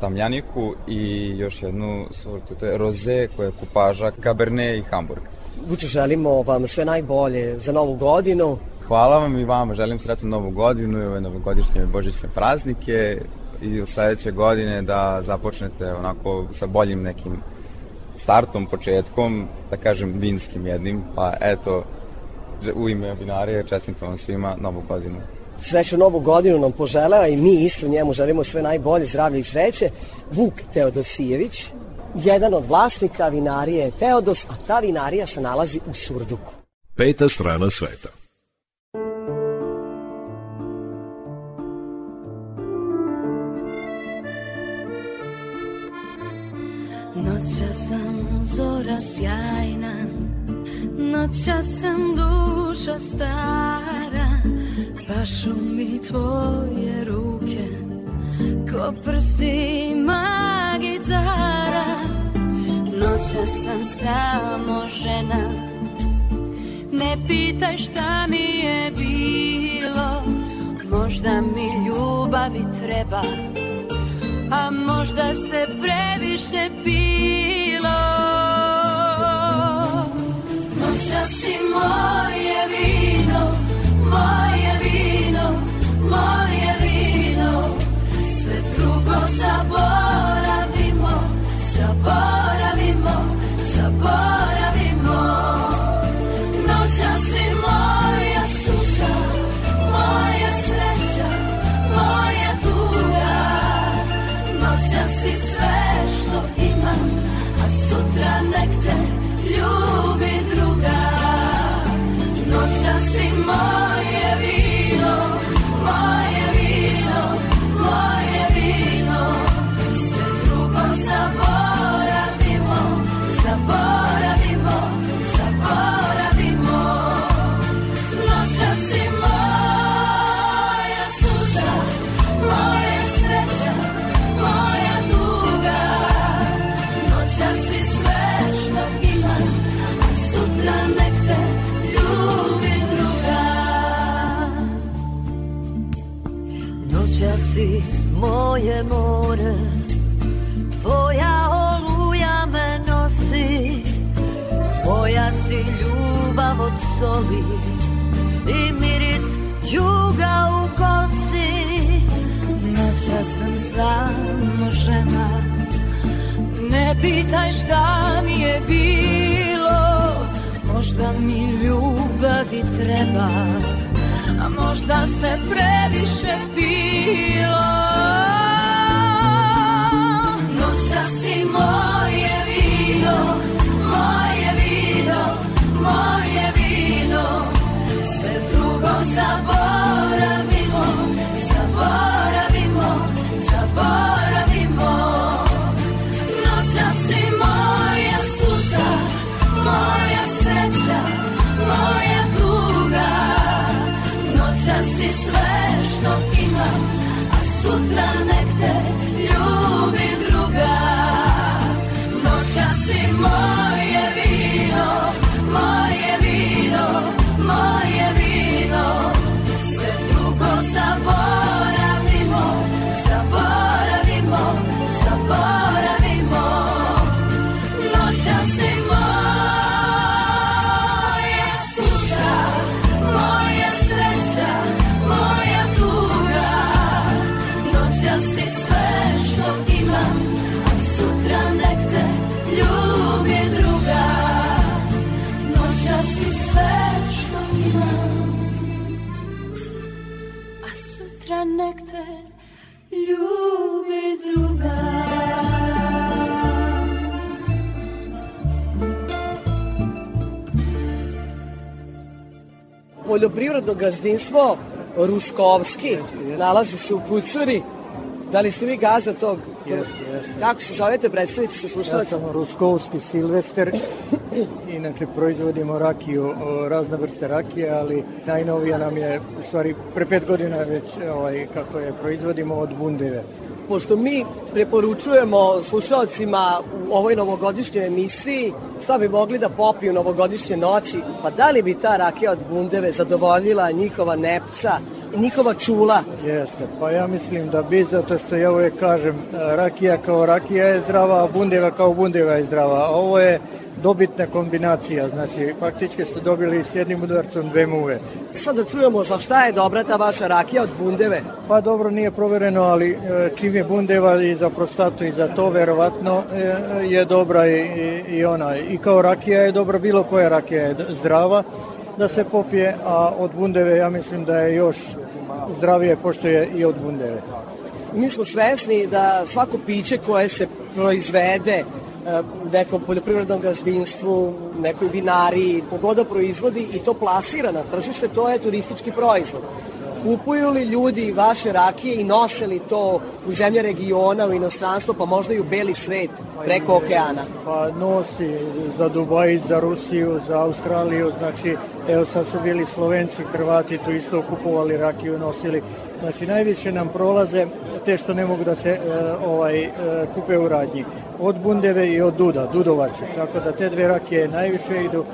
Speaker 30: tamjaniku i još jednu sortu, to je roze koja je kupaža Cabernet i Hamburg.
Speaker 1: Vuče, želimo vam sve najbolje za novu godinu.
Speaker 30: Hvala vam i vama, želim sretnu novu godinu i ove novogodišnje i božićne praznike i od sledeće godine da započnete onako sa boljim nekim startom, početkom, da kažem vinskim jednim, pa eto, u ime vinarije čestitam vam svima novu godinu.
Speaker 1: Sreću novu godinu nam poželeo i mi isto njemu želimo sve najbolje, zdravlje i sreće. Vuk Teodosijević, jedan od vlasnika vinarije Teodos, a ta vinarija se nalazi u Surduku.
Speaker 2: Peta strana sveta.
Speaker 31: Noća sam zora sjajna Noća sam duša stara. Pašu mi tvoje ruke Ko prstima gitara.
Speaker 10: Noća sam samo žena Ne pitaj šta mi je bilo. Možda mi ljubavi treba A možda se previše pilo si
Speaker 5: soli I miris juga u kosi.
Speaker 10: Noća sam samo žena Ne pitaj šta mi je bilo. Možda mi ljubavi treba A možda se previše pilo
Speaker 1: Poljoprivredno gazdinstvo Ruskovski nalazi se u Kucuri. Da li ste vi gazda tog?
Speaker 32: Jeste, jeste.
Speaker 1: Kako se zovete, predstavnici se
Speaker 32: Ja
Speaker 1: slušalaca?
Speaker 32: sam Ruskovski Silvester, inače proizvodimo rakiju, razne vrste rakije, ali najnovija nam je, u stvari, pre pet godina već, ovaj, kako je proizvodimo od bundeve.
Speaker 1: Pošto mi preporučujemo slušalcima u ovoj novogodišnjoj emisiji šta bi mogli da popiju novogodišnje noći, pa da li bi ta rakija od bundeve zadovoljila njihova nepca, njihova čula?
Speaker 32: Jeste, pa ja mislim da bi, zato što ja uvijek kažem, rakija kao rakija je zdrava, a bundeva kao bundeva je zdrava. Ovo je dobitna kombinacija, znači faktički ste dobili s jednim udarcom dve muve.
Speaker 1: Sad da čujemo za šta je dobra ta vaša rakija od bundeve.
Speaker 32: Pa dobro, nije provereno, ali e, čim je bundeva i za prostatu i za to, verovatno e, je dobra i, i, i ona. I kao rakija je dobra, bilo koja rakija je zdrava da se popije, a od bundeve ja mislim da je još zdravije pošto je i od bundeve.
Speaker 1: Mi smo svesni da svako piće koje se proizvede e, nekom poljoprivrednom gazdinstvu, nekoj vinariji, pogoda proizvodi i to plasira na tržište, to je turistički proizvod. Kupuju li ljudi vaše rakije i nose li to u zemlje regiona, u inostranstvo, pa možda i u beli svet preko okeana?
Speaker 32: Pa nosi za Dubaj, za Rusiju, za Australiju, znači evo sad su bili Slovenci, Hrvati tu isto kupovali rakiju, nosili. Znači najviše nam prolaze te što ne mogu da se e, ovaj e, kupe u radnji. Od Bundeve i od Duda, Dudovaču. Tako da te dve rakije najviše idu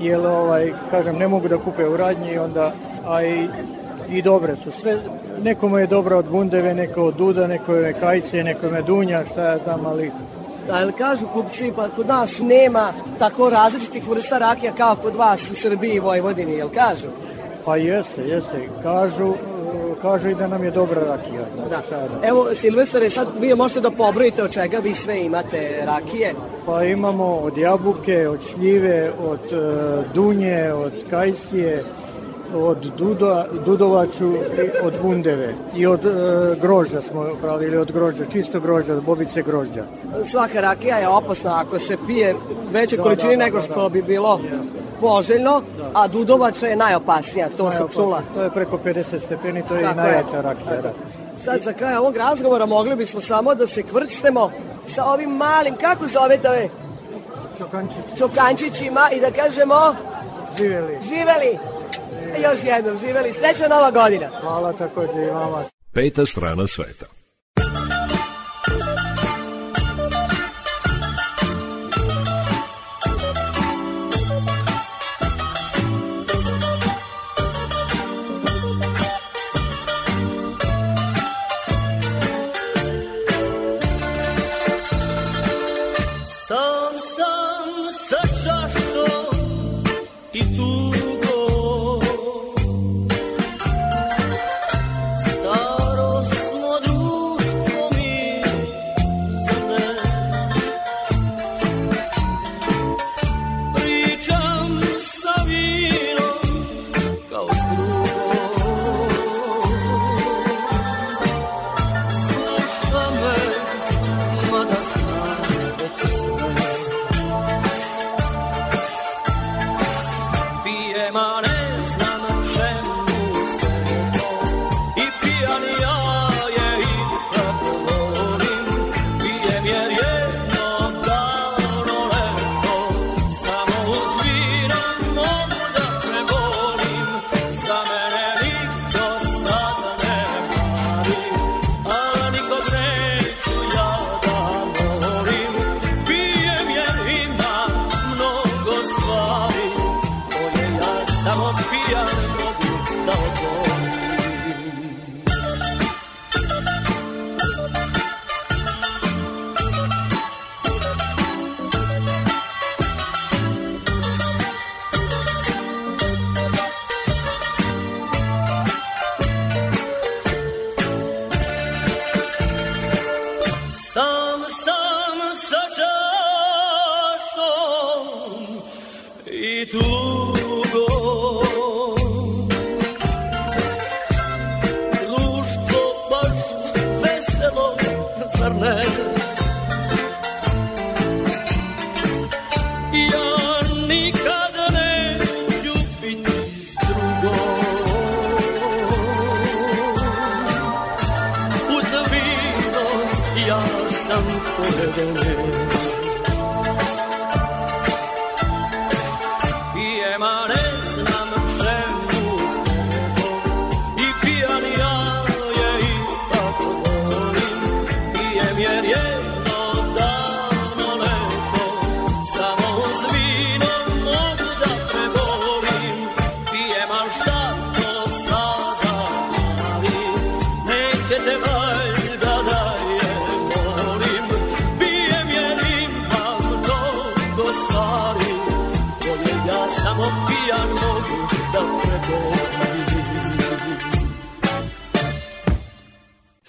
Speaker 32: jer ovaj, kažem, ne mogu da kupe u radnji onda, a i, i dobre su. Sve, nekome je dobra od Bundeve, neko od Duda, neko je Kajce, nekome Dunja, šta ja znam, ali
Speaker 1: Ali kažu kupci, pa kod nas nema tako različitih vrsta rakija kao kod vas u Srbiji i Vojvodini, jel kažu?
Speaker 32: Pa jeste, jeste. Kažu, kažu i da nam je dobra rakija. Znači, šta da.
Speaker 1: Evo, Silvestre, sad vi možete da pobrojite od čega vi sve imate rakije.
Speaker 32: Pa imamo od jabuke, od šljive, od e, dunje, od kajsije, od duda, dudovaču, i od bundeve i od e, grožđa smo pravili, od grožđa, čisto grožđa, bobice grožđa.
Speaker 1: Svaka rakija je opasna ako se pije veće
Speaker 32: Da,
Speaker 1: količine
Speaker 32: da, da,
Speaker 1: nego
Speaker 32: da,
Speaker 1: što
Speaker 32: da.
Speaker 1: bi bilo poželjno, a dudovača je najopasnija, to sam čula.
Speaker 32: To je preko 50 stepeni, to je
Speaker 1: Tako
Speaker 32: i
Speaker 1: je.
Speaker 32: najjača rakija. Da.
Speaker 1: Sad za kraj ovog razgovora mogli bismo samo da se kvrcnemo sa ovim malim, kako zovete ove?
Speaker 32: Čokančići.
Speaker 1: Čokančićima i da kažemo
Speaker 32: Živjeli.
Speaker 1: živeli. Još jednom, živeli. Srećna nova godina.
Speaker 32: Hvala takođe i vama.
Speaker 2: Peta strana sveta.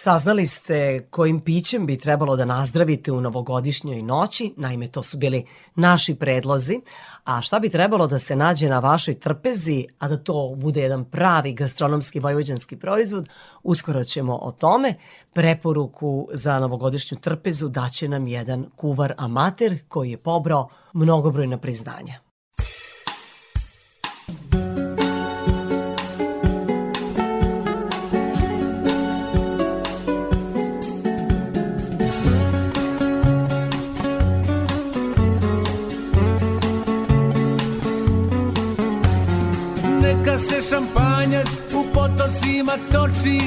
Speaker 1: Saznali ste kojim pićem bi trebalo da nazdravite u novogodišnjoj noći, naime to su bili naši predlozi, a šta bi trebalo da se nađe na vašoj trpezi, a da to bude jedan pravi gastronomski vojvođanski proizvod, uskoro ćemo o tome. Preporuku za novogodišnju trpezu daće nam jedan kuvar amater koji je pobrao mnogobrojna priznanja.
Speaker 26: Se šampanjac u potocima toči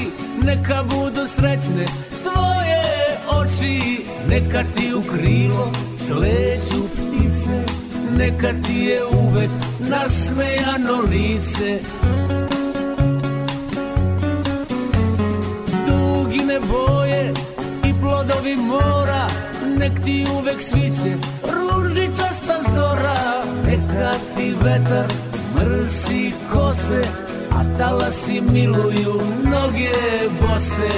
Speaker 26: Neka budu srećne tvoje oči. Neka ti u krilo sleću ptice Neka ti je uvek nasmejano lice. Dugine boje i plodovi mora Nek ti uvek sviće ružičasta zora. Neka ti vetar mrsi kose A talasi miluju noge bose.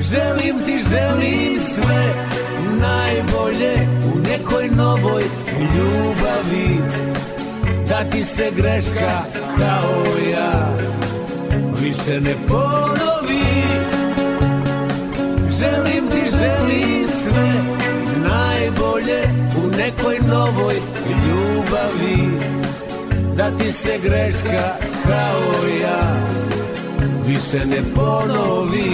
Speaker 26: Želim ti, želim sve najbolje u nekoj novoj ljubavi. Da ti se greška kao ja više ne ponovi. Želim ti, želim sve najbolje u nekoj novoj ljubavi Da ti se greška kao ja. Više ne ponovi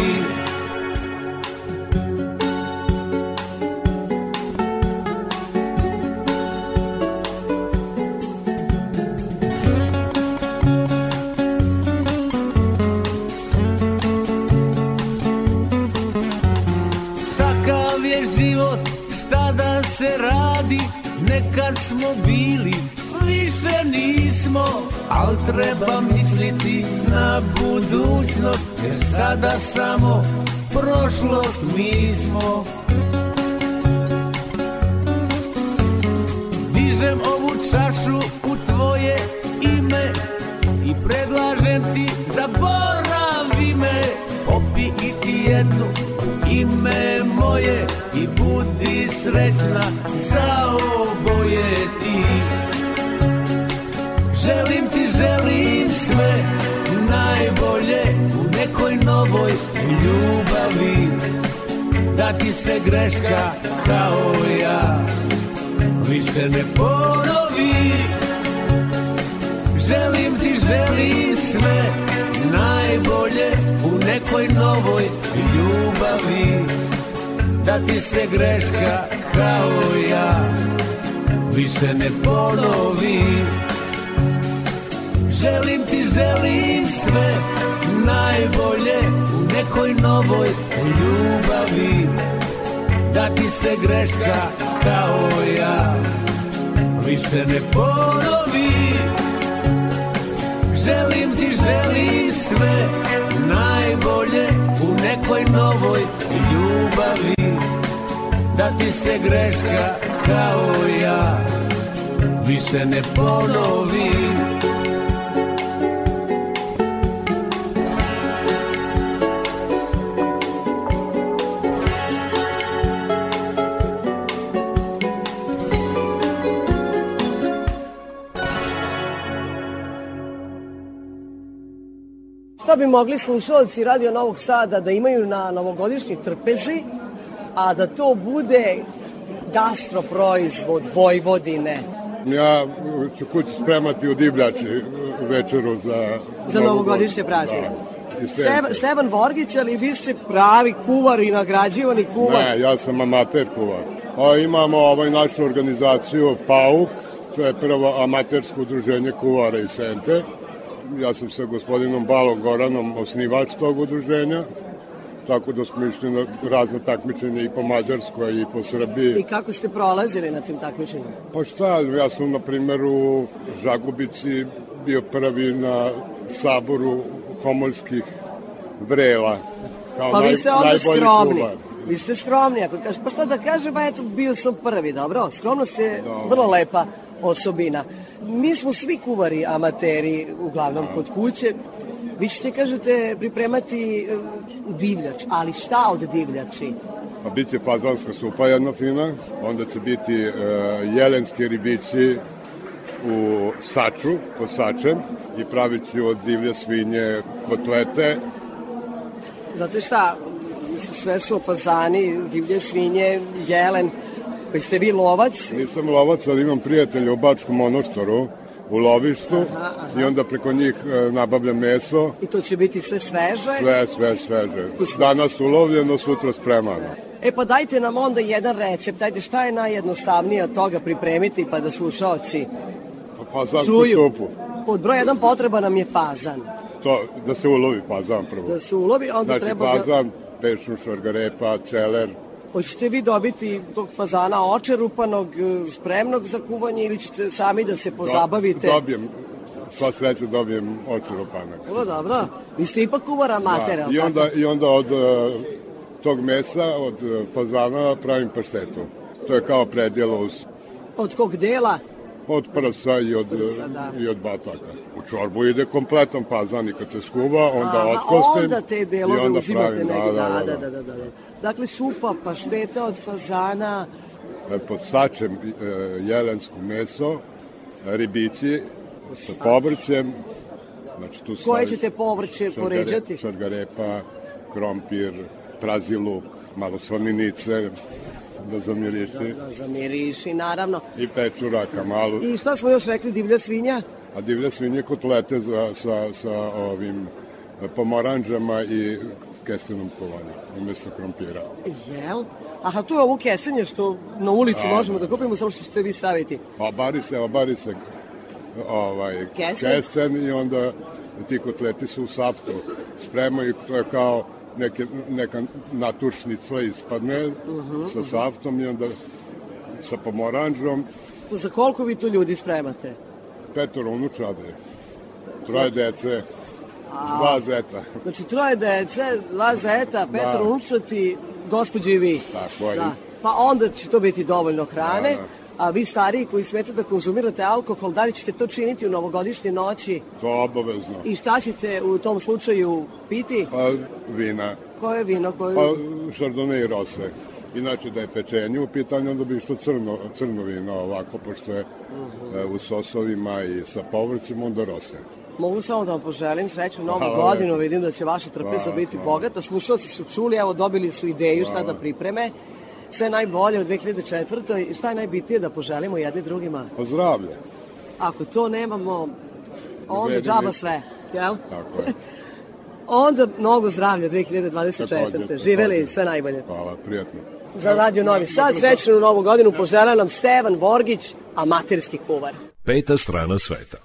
Speaker 26: smo bili, više nismo Al treba misliti na budućnost Jer sada samo prošlost mi smo. Dižem ovu čašu u tvoje ime I predlažem ti zaboravi me Popi i ti jednu ime moje I budi srećna za oboje ti Želim ti, želim sve najbolje u nekoj novoj ljubavi. Da ti se greška kao ja više ne ponovi. Želim ti, želim sve najbolje u nekoj novoj ljubavi. Da ti se greška kao ja više ne ponovi. Želim ti, želim sve najbolje u nekoj novoj ljubavi. Da ti se greška kao ja. Više ne ponovi. Želim ti, želim sve najbolje u nekoj novoj ljubavi. Da ti se greška kao ja Više ne ponovi
Speaker 1: Šta bi mogli slušalci Radio Novog Sada da imaju na novogodišnjoj trpezi, a da to bude gastroproizvod Vojvodine.
Speaker 33: Ja ću kući spremati u divljači večeru za...
Speaker 1: Za novogodišnje praznike.
Speaker 33: Da, sence.
Speaker 1: Stevan Vorgić, ali vi ste pravi kuvar i nagrađivani kuvar.
Speaker 33: Ne, ja sam amater kuvar. A imamo ovaj našu organizaciju PAUK, to je prvo amatersko udruženje kuvara i sente. Ja sam sa gospodinom Balom Goranom osnivač tog udruženja, tako da smo išli na razne takmičenja i po Mađarskoj i po Srbiji.
Speaker 1: I kako ste prolazili na tim takmičenjima?
Speaker 33: Pa šta, ja sam na primjer u Žagubici bio prvi na saboru homoljskih vrela. Kao
Speaker 1: Pa vi ste onda skromni.
Speaker 33: kuvar.
Speaker 1: Vi ste skromni, ako kažeš, pa šta da kažem, ba eto, bio sam prvi, dobro? Skromnost je vrlo lepa osobina. Mi smo svi kuvari amateri, uglavnom kod kuće. Vi ćete, kažete, pripremati e, divljač, ali šta od divljači?
Speaker 33: Pa bit će fazanska supa jedna fina, onda će biti e, jelenski ribići u saču, pod sačem i pravit ću od divlje svinje kotlete.
Speaker 1: Znate šta, sve su opazani, divlje svinje, jelen, pa ste vi lovac,
Speaker 33: Nisam lovac, ali imam prijatelja u Bačkom monoštoru, u lovištu
Speaker 1: Aha, aha.
Speaker 33: i onda preko njih e, nabavljam meso,
Speaker 1: i to će biti sve sveže.
Speaker 33: sve, sve sveže. Danas ulovljeno, sutra spremano.
Speaker 1: E pa dajte nam onda jedan recept, ajde šta je najjednostavnije od toga pripremiti pa da slušaoci
Speaker 33: Pa fazansku
Speaker 1: čuju.
Speaker 33: supu.
Speaker 1: Pod broj jedan potreba nam je fazan.
Speaker 33: To, da se ulovi fazan prvo.
Speaker 1: Da se ulovi, onda
Speaker 33: znači,
Speaker 1: treba da...
Speaker 33: fazan, pešun, šargarepa, celer,
Speaker 1: Hoćete vi dobiti tog fazana očerupanog, e, spremnog za kuvanje ili ćete sami da se pozabavite?
Speaker 33: Do, dobijem, sva sreća dobijem očerupanak.
Speaker 1: Vrlo dobro. Vi ste ipak kuvar amatera,
Speaker 33: Da, i, onda, I onda od e, tog mesa, od e, fazana pravim paštetu. To je kao predjelo uz,
Speaker 1: Od kog dela?
Speaker 33: od prsa i od,
Speaker 1: Prsa, da.
Speaker 33: i od bataka. U čorbu ide kompletan fazan i kad se skuva, onda
Speaker 1: Aha,
Speaker 33: otkostim
Speaker 1: Onda te
Speaker 33: i
Speaker 1: delove
Speaker 33: onda
Speaker 1: uzimate
Speaker 33: pravim,
Speaker 1: negdje.
Speaker 33: da, da,
Speaker 1: da,
Speaker 33: da.
Speaker 1: da, da, da. Dakle, supa, pašteta od fazana,
Speaker 33: E, Pod sačem e, jelensko meso, ribići sa povrćem, znači tu
Speaker 1: koje ćete povrće poređati?
Speaker 33: Šargarepa, krompir, prazi luk, malo slaninice, da zamiriši.
Speaker 1: Da zamiriši, naravno.
Speaker 33: I pečuraka malo.
Speaker 1: I šta smo još rekli, divlja svinja?
Speaker 33: A divlje svinje kotlete za, sa, sa ovim pomoranđama i kestenom kovanjem, umesto krompira.
Speaker 1: Jel? Aha, tu je ovo kesenje što na ulici
Speaker 33: Da,
Speaker 1: možemo
Speaker 33: da.
Speaker 1: da kupimo, samo što ćete vi staviti.
Speaker 33: Obari se, obari se ovaj,
Speaker 1: Kesten?
Speaker 33: kesten i onda ti kotleti su u saptu spremaju, to je kao neke, neka naturšnica ispadne
Speaker 1: Mhm,
Speaker 33: sa
Speaker 1: mhm.
Speaker 33: saftom i onda sa pomoranđom,
Speaker 1: Za koliko vi tu ljudi spremate?
Speaker 33: petoro unučade, troje dece, dva zeta.
Speaker 1: Znači, troje dece, dva zeta, Petar
Speaker 33: Da.
Speaker 1: unučati, gospođe i vi.
Speaker 33: Tako je.
Speaker 1: Da. Pa onda će to biti dovoljno hrane.
Speaker 33: Da, da.
Speaker 1: A vi stariji koji smete da konzumirate alkohol, da li ćete to činiti u novogodišnje noći?
Speaker 33: To obavezno.
Speaker 1: I šta ćete u tom slučaju piti?
Speaker 33: Pa vina,
Speaker 1: Koje vino? Koje...
Speaker 33: pa šardone i rose. Inače da je pečenje u pitanju, onda bi išlo crno, crno vino ovako, pošto je e, u sosovima i sa povrćima, onda rose.
Speaker 1: Mogu samo da vam poželim sreću novu
Speaker 33: Hvala
Speaker 1: godinu,
Speaker 33: lepo.
Speaker 1: vidim da će vaša trpeza
Speaker 33: Hvala,
Speaker 1: biti
Speaker 33: hvala.
Speaker 1: bogata. Slušalci su čuli, evo dobili su ideju šta
Speaker 33: Hvala.
Speaker 1: da pripreme. Sve najbolje u 2004. I šta je najbitnije da poželimo jedni drugima?
Speaker 33: Pa zdravlje,
Speaker 1: Ako to nemamo, onda džaba sve, jel?
Speaker 33: tako je.
Speaker 1: Onda mnogo zdravlja 2024.
Speaker 33: Takođe,
Speaker 1: Živeli,
Speaker 33: takođe.
Speaker 1: sve najbolje.
Speaker 33: Hvala, prijatno.
Speaker 1: Za Radio Novi Sad, srećnu novu godinu požela nam Stevan Vorgić, amaterski kuvar.
Speaker 2: Peta strana sveta.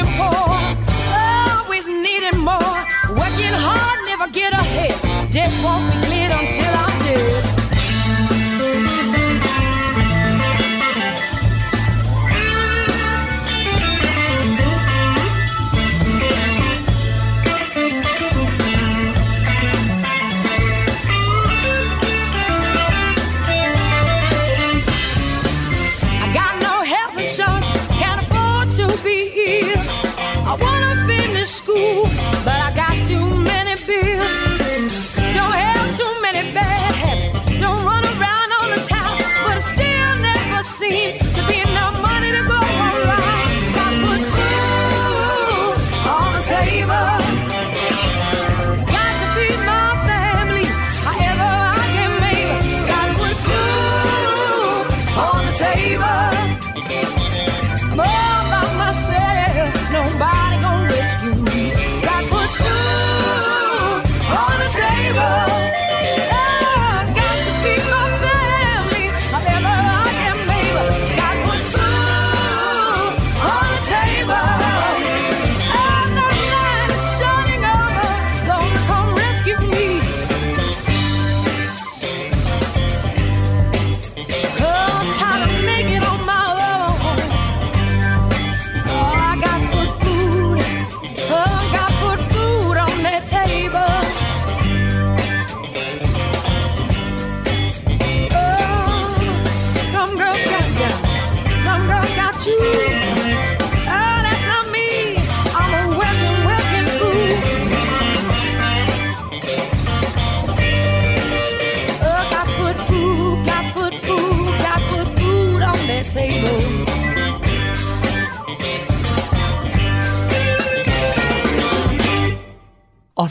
Speaker 10: important.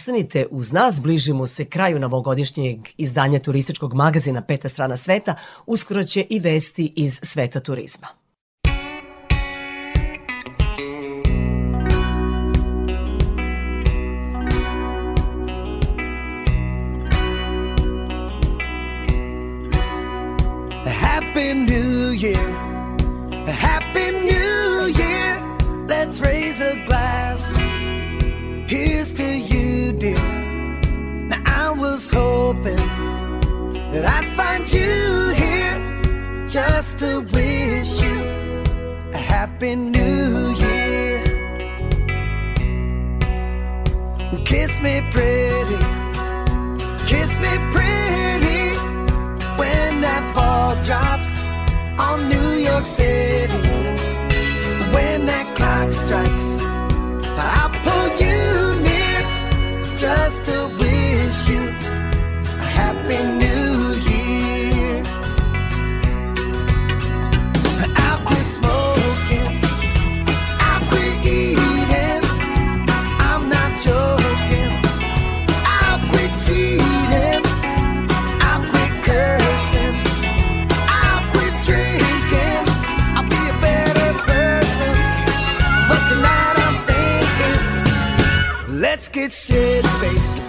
Speaker 1: ostanite uz nas, bližimo se kraju novogodišnjeg izdanja turističkog magazina Peta strana sveta, uskoro će i vesti iz sveta turizma.
Speaker 5: Happy New Year that I'd find you here just to wish you a happy new year. Kiss me pretty, kiss me pretty when that ball drops on New York City. When that clock strikes, I get shit faced.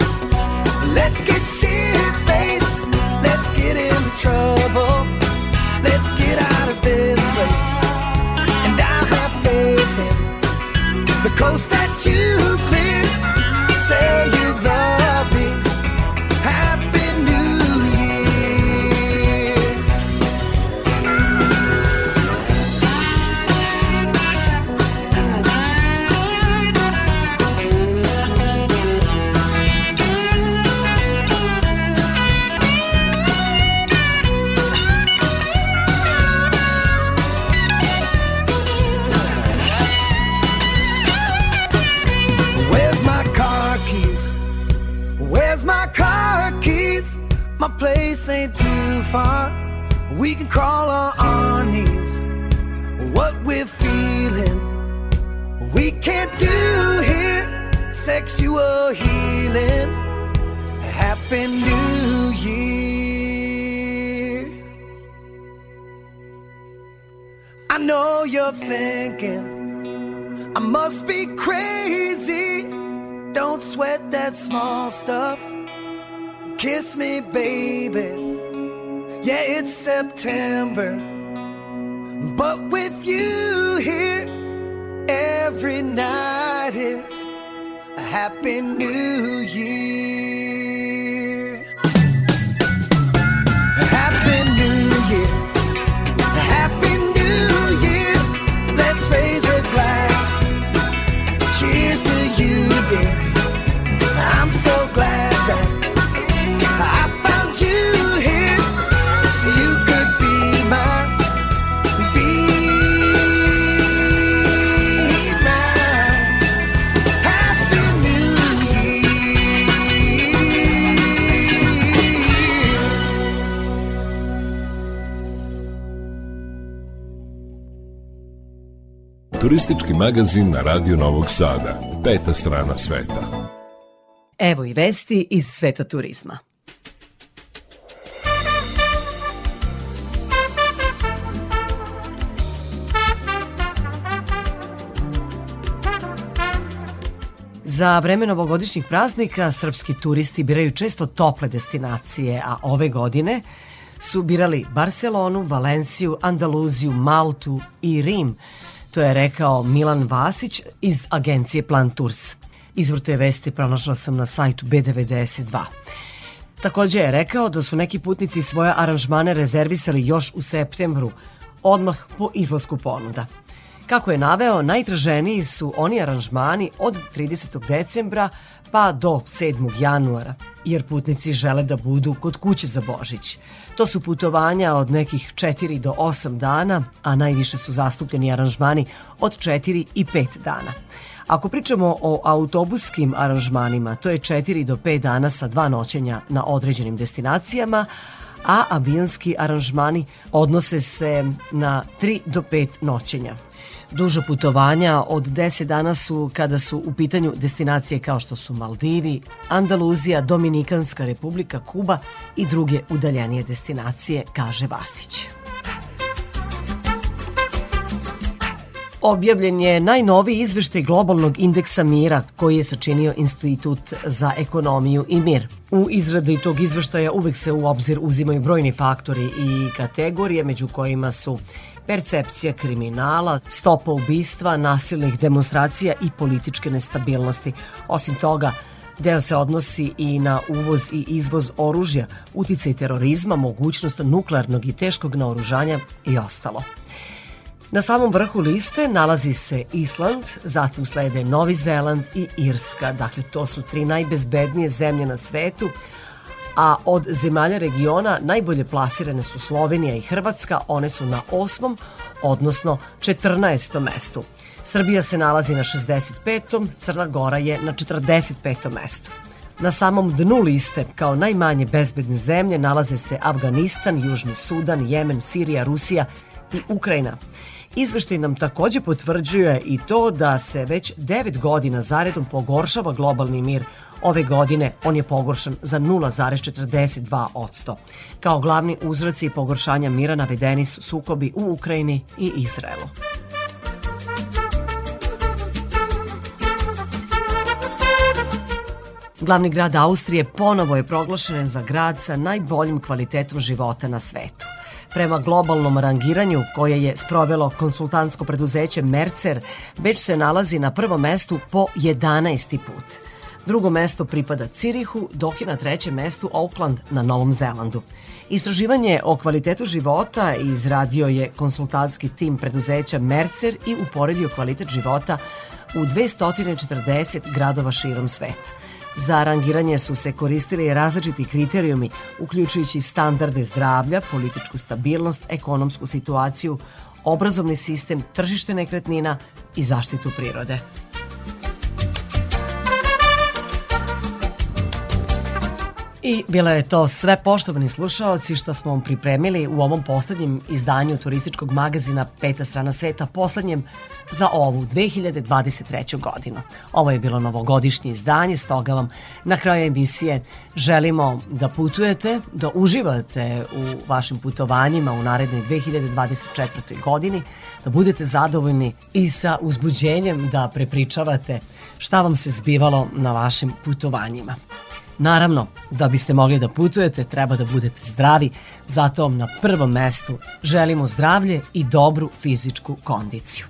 Speaker 5: Let's get shit faced. Let's get into trouble. Let's get out of this place. And I have faith in the coast that you clear. Crawl on our knees. What we're feeling, we can't do here. Sexual healing. Happy New Year. I know you're thinking I must be crazy. Don't sweat that small stuff. Kiss me, baby. Yeah, it's September. But with you here, every night is a happy new year.
Speaker 2: Turistički magazin na Radio Novog Sada. Peta strana sveta.
Speaker 1: Evo i vesti iz sveta turizma. Za vreme novogodišnjih praznika srpski turisti biraju često tople destinacije, a ove godine su birali Barcelonu, Valenciju, Andaluziju, Maltu i Rim. To je rekao Milan Vasić iz agencije Plan Tours. Izvor te vesti pronašla sam na sajtu B92. Takođe je rekao da su neki putnici svoje aranžmane rezervisali još u septembru, odmah po izlasku ponuda. Kako je naveo, najtraženiji su oni aranžmani od 30. decembra pa do 7. januara, jer putnici žele da budu kod kuće za Božić. To su putovanja od nekih 4 do 8 dana, a najviše su zastupljeni aranžmani od 4 i 5 dana. Ako pričamo o autobuskim aranžmanima, to je 4 do 5 dana sa dva noćenja na određenim destinacijama, a avionski aranžmani odnose se na 3 do 5 noćenja. Duža putovanja od 10 dana su kada su u pitanju destinacije kao što su Maldivi, Andaluzija, Dominikanska republika, Kuba i druge udaljenije destinacije, kaže Vasić. Objavljen je najnoviji izveštaj globalnog indeksa mira koji je sačinio Institut za ekonomiju i mir. U izradi tog izveštaja uvek se u obzir uzimaju brojni faktori i kategorije među kojima su percepcija kriminala, stopa ubistva, nasilnih demonstracija i političke nestabilnosti. Osim toga, Deo se odnosi i na uvoz i izvoz oružja, uticaj terorizma, mogućnost nuklearnog i teškog naoružanja i ostalo. Na samom vrhu liste nalazi se Island, zatim slede Novi Zeland i Irska. Dakle, to su tri najbezbednije zemlje na svetu, a od zemalja regiona najbolje plasirane su Slovenija i Hrvatska, one su na osmom, odnosno 14. mestu. Srbija se nalazi na 65. Crna Gora je na 45. mestu. Na samom dnu liste, kao najmanje bezbedne zemlje, nalaze se Afganistan, Južni Sudan, Jemen, Sirija, Rusija i Ukrajina. Izveštaj nam takođe potvrđuje i to da se već 9 godina zaredom pogoršava globalni mir. Ove godine on je pogoršan za 0,42%. Kao glavni uzroci pogoršanja mira navedeni su sukobi u Ukrajini i Izraelu. Glavni grad Austrije ponovo je proglašen za grad sa najboljim kvalitetom života na svetu. Prema globalnom rangiranju koje je sprovelo konsultantsko preduzeće Mercer, Beč se nalazi na prvom mestu po 11. put. Drugo mesto pripada Cirihu, dok je na trećem mestu Auckland na Novom Zelandu. Istraživanje o kvalitetu života izradio je konsultantski tim preduzeća Mercer i uporedio kvalitet života u 240 gradova širom sveta. Za rangiranje su se koristili različiti kriterijumi, uključujući standarde zdravlja, političku stabilnost, ekonomsku situaciju, obrazovni sistem, tržište nekretnina i zaštitu prirode. I bilo je to sve poštovani slušaoci što smo vam pripremili u ovom poslednjem izdanju turističkog magazina Peta strana sveta, poslednjem za ovu 2023. godinu. Ovo je bilo novogodišnje izdanje, stoga vam na kraju emisije želimo da putujete, da uživate u vašim putovanjima u narednoj 2024. godini, da budete zadovoljni i sa uzbuđenjem da prepričavate šta vam se zbivalo na vašim putovanjima. Naravno, da biste mogli da putujete, treba da budete zdravi, zato vam na prvom mestu želimo zdravlje i dobru fizičku kondiciju.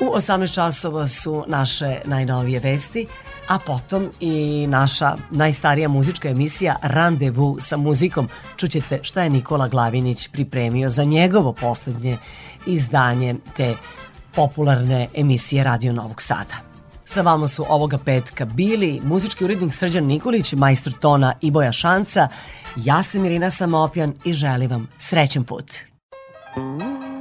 Speaker 1: U 18 časova su naše najnovije vesti, a potom i naša najstarija muzička emisija Randevu sa muzikom. Čućete šta je Nikola Glavinić pripremio za njegovo poslednje izdanje te popularne emisije Radio Novog Sada. Sa vama su ovoga petka bili muzički urednik Srđan Nikolić, majstor tona i Boja Šanca. Ja sam Irina Samopjan i želim vam srećan put.
Speaker 10: Ah,